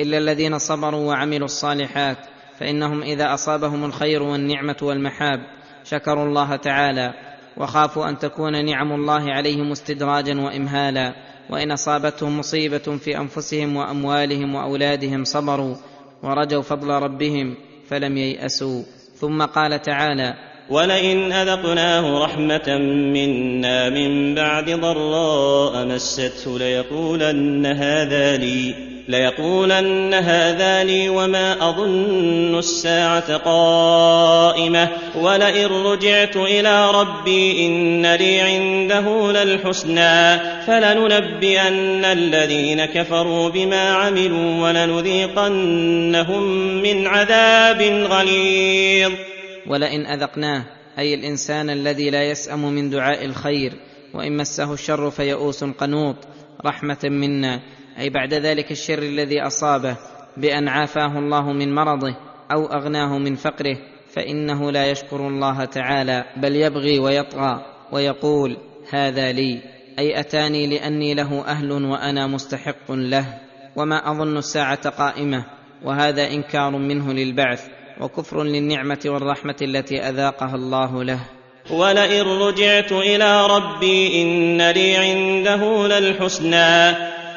Speaker 3: إلا الذين صبروا وعملوا الصالحات فإنهم إذا أصابهم الخير والنعمة والمحاب شكروا الله تعالى وخافوا أن تكون نعم الله عليهم استدراجا وامهالا وإن أصابتهم مصيبة في أنفسهم وأموالهم وأولادهم صبروا ورجوا فضل ربهم فلم ييأسوا. ثم قال تعالى
Speaker 2: ولئن أذقناه رحمة منا من بعد ضراء مسته ليقولن هذا لي ليقولن هذا لي وما أظن الساعة قائمة. ولئن رجعت إلى ربي إن لي عنده للحسنى. فلننبئن الذين كفروا بما عملوا ولنذيقنهم من عذاب غليظ.
Speaker 3: ولئن أذقناه أي الإنسان الذي لا يسأم من دعاء الخير وإن مسه الشر فيئوس قنوط. رحمة منا. أي بعد ذلك الشر الذي أصابه بأن عافاه الله من مرضه أو أغناه من فقره فإنه لا يشكر الله تعالى بل يبغي ويطغى ويقول هذا لي. أي أتاني لأني له أهل وأنا مستحق له. وما أظن الساعة قائمة وهذا إنكار منه للبعث. وكفر للنعمة والرحمة التي أذاقها الله له.
Speaker 2: ولئن رجعت إلى ربي إن لي عنده للحسنى.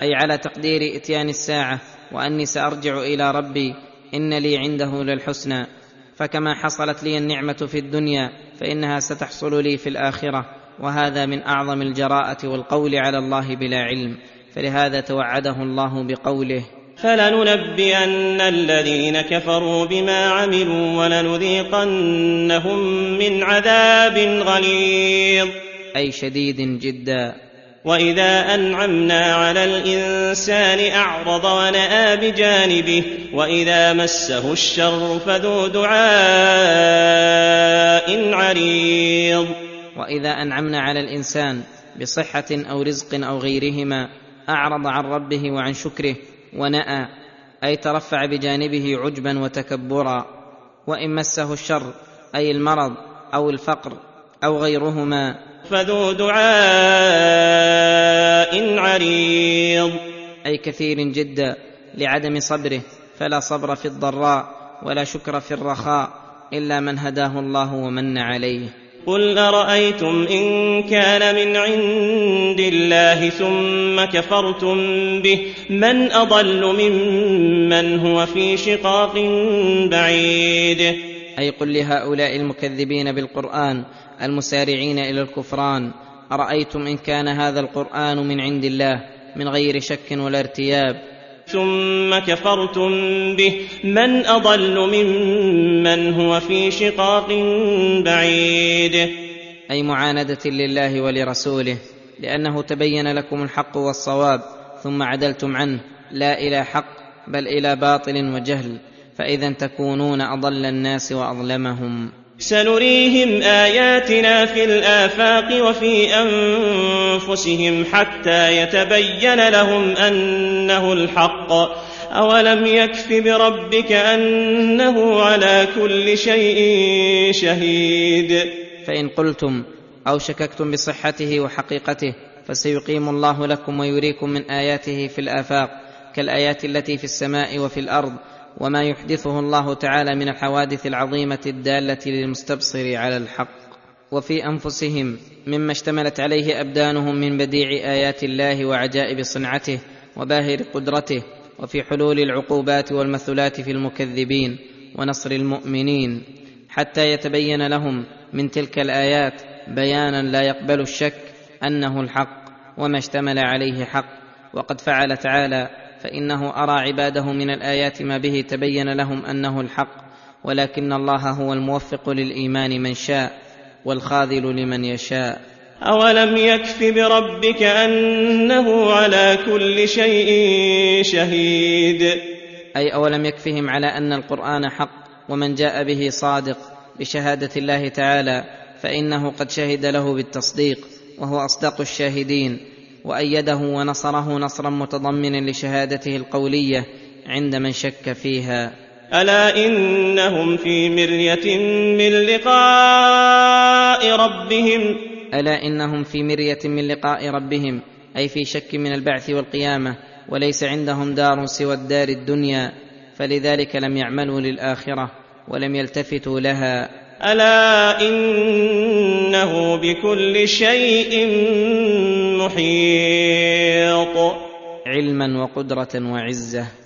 Speaker 3: أي على تقدير إتيان الساعة وأني سأرجع إلى ربي إن لي عنده للحسنى. فكما حصلت لي النعمة في الدنيا فإنها ستحصل لي في الآخرة. وهذا من أعظم الجراءة والقول على الله بلا علم. فلهذا توعده الله بقوله
Speaker 2: فلننبئن الذين كفروا بما عملوا ولنذيقنهم من عذاب غليظ.
Speaker 3: أي شديد جدا.
Speaker 2: وإذا أنعمنا على الإنسان أعرض ونأى بجانبه وإذا مسه الشر فذو دعاء عريض.
Speaker 3: وإذا أنعمنا على الإنسان بصحة أو رزق أو غيرهما أعرض عن ربه وعن شكره ونأى أي ترفع بجانبه عجبا وتكبرا وإن مسه الشر أي المرض أو الفقر أو غيرهما.
Speaker 2: فذو دعاء عريض.
Speaker 3: أي كثير جدا لعدم صبره فلا صبر في الضراء ولا شكر في الرخاء إلا من هداه الله ومن عليه.
Speaker 2: قل ارايتم ان كان من عند الله ثم كفرتم به من اضل ممن هو في شقاق بعيد.
Speaker 3: أي قل لهؤلاء المكذبين بالقران المسارعين إلى الكفران ارايتم ان كان هذا القران من عند الله من غير شك ولا ارتياب
Speaker 2: ثم كفرتم به. من أضل ممن هو في شقاق بعيد.
Speaker 3: أي معاندة لله ولرسوله لأنه تبين لكم الحق والصواب ثم عدلتم عنه. لا إلى حق بل إلى باطل وجهل. فإذا تكونون أضل الناس وأظلمهم.
Speaker 2: سنريهم آياتنا في الآفاق وفي أنفسهم حتى يتبين لهم أنه الحق. أولم يكف بربك أنه على كل شيء شهيد.
Speaker 3: فإن قلتم أو شككتم بصحته وحقيقته فسيقيم الله لكم ويريكم من آياته في الآفاق كالآيات التي في السماء وفي الأرض وما يحدثه الله تعالى من الحوادث العظيمة الدالة للمستبصر على الحق. وفي أنفسهم مما اشتملت عليه أبدانهم من بديع آيات الله وعجائب صنعته وباهر قدرته وفي حلول العقوبات والمثلات في المكذبين ونصر المؤمنين حتى يتبين لهم من تلك الآيات بيانا لا يقبل الشك أنه الحق وما اشتمل عليه حق. وقد فعل تعالى فإنه أرى عباده من الآيات ما به تبين لهم أنه الحق ولكن الله هو الموفق للإيمان من شاء والخاذل لمن يشاء.
Speaker 2: أولم يكف بربك أنه على كل شيء شهيد؟
Speaker 3: أي أولم يكفهم على أن القرآن حق ومن جاء به صادق بشهادة الله تعالى فإنه قد شهد له بالتصديق وهو أصدق الشاهدين. وأيده ونصره نصرا متضمنا لشهادته القولية عند من شك فيها.
Speaker 2: ألا إنهم في مرية من لقاء ربهم؟
Speaker 3: ألا إنهم في مرية من لقاء ربهم أي في شك من البعث والقيامة وليس عندهم دار سوى الدار الدنيا فلذلك لم يعملوا للآخرة ولم يلتفتوا لها.
Speaker 2: ألا إنه بكل شيء محيط.
Speaker 3: علما وقدرة وعزة.